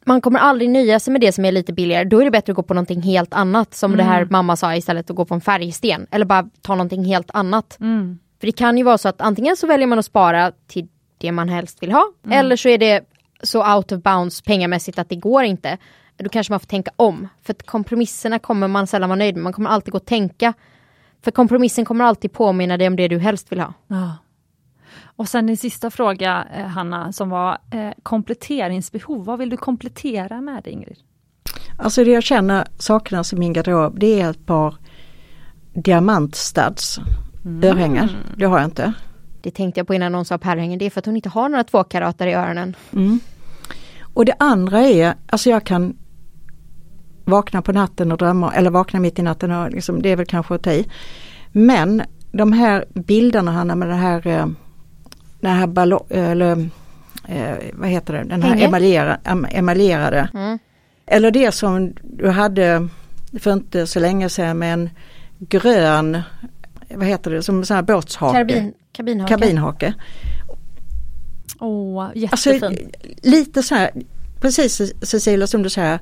Man kommer aldrig nöja sig med det som är lite billigare, då är det bättre att gå på någonting helt annat. Som det här mamma sa istället, att gå på en färgsten. Eller bara ta någonting helt annat. Mm. För det kan ju vara så att antingen så väljer man att spara till det man helst vill ha. Eller så är det så out of bounds pengamässigt att det går inte. Då kanske man får tänka om. För att kompromisserna kommer man sällan vara nöjd med. Man kommer alltid gå och tänka. För kompromissen kommer alltid påminna dig om det du helst vill ha. Ja. Och sen din sista fråga eh, Hanna som var eh, kompletteringsbehov. Vad vill du komplettera med Ingrid? Alltså det jag känner saknas i min garderob det är ett par diamantstuds örhängen. Det har jag inte. Det tänkte jag på innan någon sa pärlhängen. Det är för att hon inte har några tvåkarater i öronen. Mm. Och det andra är, alltså jag kan vakna på natten och drömma, eller vakna mitt i natten och liksom, det är väl kanske att ta i. Men de här bilderna Hanna med det här, eh, den här ballong, eller eh, vad heter det, den här Hänger? emaljera, em- emaljerade. Mm. Eller det som du hade för inte så länge sedan med en grön, vad heter det, som sån här båtshake. Karbin, kabinhake. Kabinhake. Åh, Alltså jättefint. lite så här, precis Cecilia som du säger,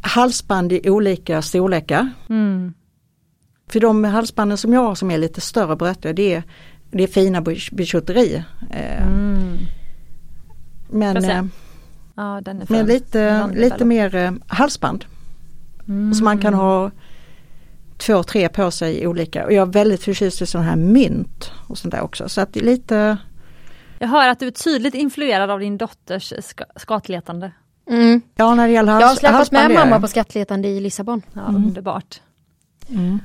halsband i olika storlekar. Mm. För de halsbanden som jag har som är lite större brötiga det är, det är fina bij- bijouteri. Eh, Mm. Men, eh, Ja, men lite, lite mer eh, halsband. Mm. Så man kan ha två, tre på sig i olika. Och jag är väldigt förtjust i sådana här mynt och sånt där också. Så att det är lite, Jag hör att du är tydligt influerad av din dotters ska, skatletande. Mm. ja när det gäller Jag har släpat med mamma på skattletande i Lissabon. Ja, Underbart. Mm.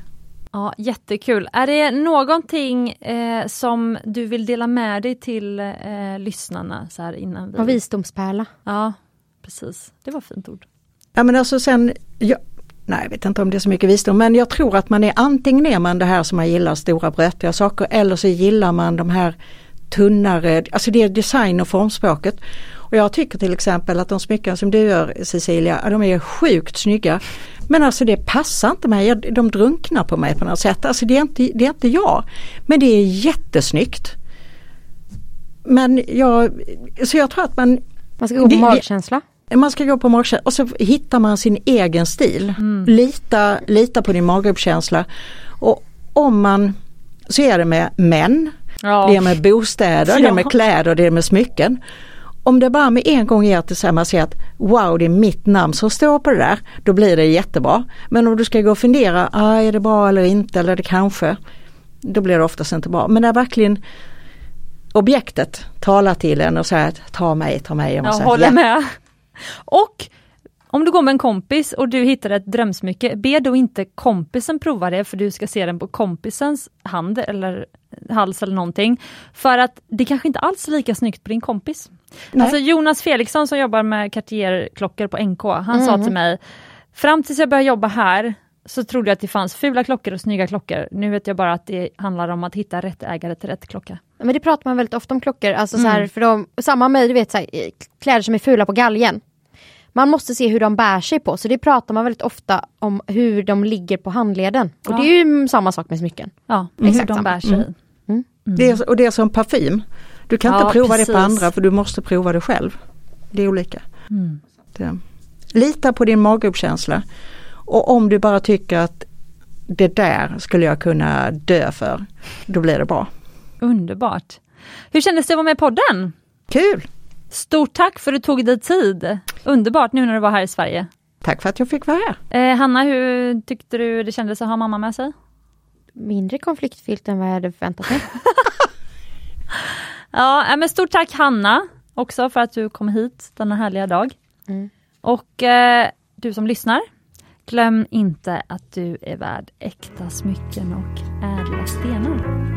Ja, jättekul. Är det någonting eh, som du vill dela med dig till eh, lyssnarna så här innan vi... Och visdomspärla. Ja, precis. Det var ett fint ord. Ja men alltså sen, jag, nej jag vet inte om det är så mycket visdom men jag tror att man är antingen är man det här som man gillar stora brötiga saker eller så gillar man de här tunnare, alltså det är design och formspråket. Och jag tycker till exempel att de smycken som du gör Cecilia, de är sjukt snygga. Men alltså det passar inte mig, de drunknar på mig på något sätt. Alltså det är inte, det är inte jag. Men det är jättesnyggt. Men jag, så jag tror att man Man ska gå på magkänsla. Man ska gå på magkänsla och så hittar man sin egen stil. Lita, lita på din maggubbskänsla. Och om man, så är det med män, Ja. det är med bostäder, det är med Ja. kläder, det är med smycken. Om det bara med en gång är att man säger att wow det är mitt namn som står på det där, då blir det jättebra. Men om du ska gå och fundera, ah, är det bra eller inte eller det kanske, då blir det oftast inte bra. Men när verkligen objektet talar till en och säger ta mig, ta mig. och man Jag säger, håller "Ja." med. Och Om du går med en kompis och du hittar ett drömsmycke, be då inte kompisen prova det för du ska se den på kompisens hand eller hals eller någonting. För att det kanske inte alls är lika snyggt på din kompis. Nej. Alltså Jonas Felixson som jobbar med Cartier-klockor på NK, han sa till mig Fram tills jag började jobba här så trodde jag att det fanns fula klockor och snygga klockor. Nu vet jag bara att det handlar om att hitta rätt ägare till rätt klocka. Men det pratar man väldigt ofta om klockor, alltså så här, för de, samma med du vet, så här, kläder som är fula på galgen. Man måste se hur de bär sig på, så det pratar man väldigt ofta om hur de ligger på handleden. Och Ja. det är ju samma sak med smycken. Ja, Exakt hur de samma. bär sig. Det är, och det är som parfym. Du kan Ja, inte prova det på precis. andra för du måste prova det själv. Det är olika. Mm. Det. Lita på din maggubbkänsla. Och om du bara tycker att det där skulle jag kunna dö för, då blir det bra. Underbart. Hur kändes det att vara med i podden? Kul! Stort tack för att du tog dig tid. Underbart nu när du var här i Sverige. Tack för att jag fick vara här. Eh, Hanna, hur tyckte du det kändes att ha mamma med sig? Mindre konfliktfyllt än vad jag hade förväntat mig. Ja, men stort tack Hanna också för att du kom hit denna härliga dag. Mm. Och eh, du som lyssnar, glöm inte att du är värd äkta smycken och ädla stenar.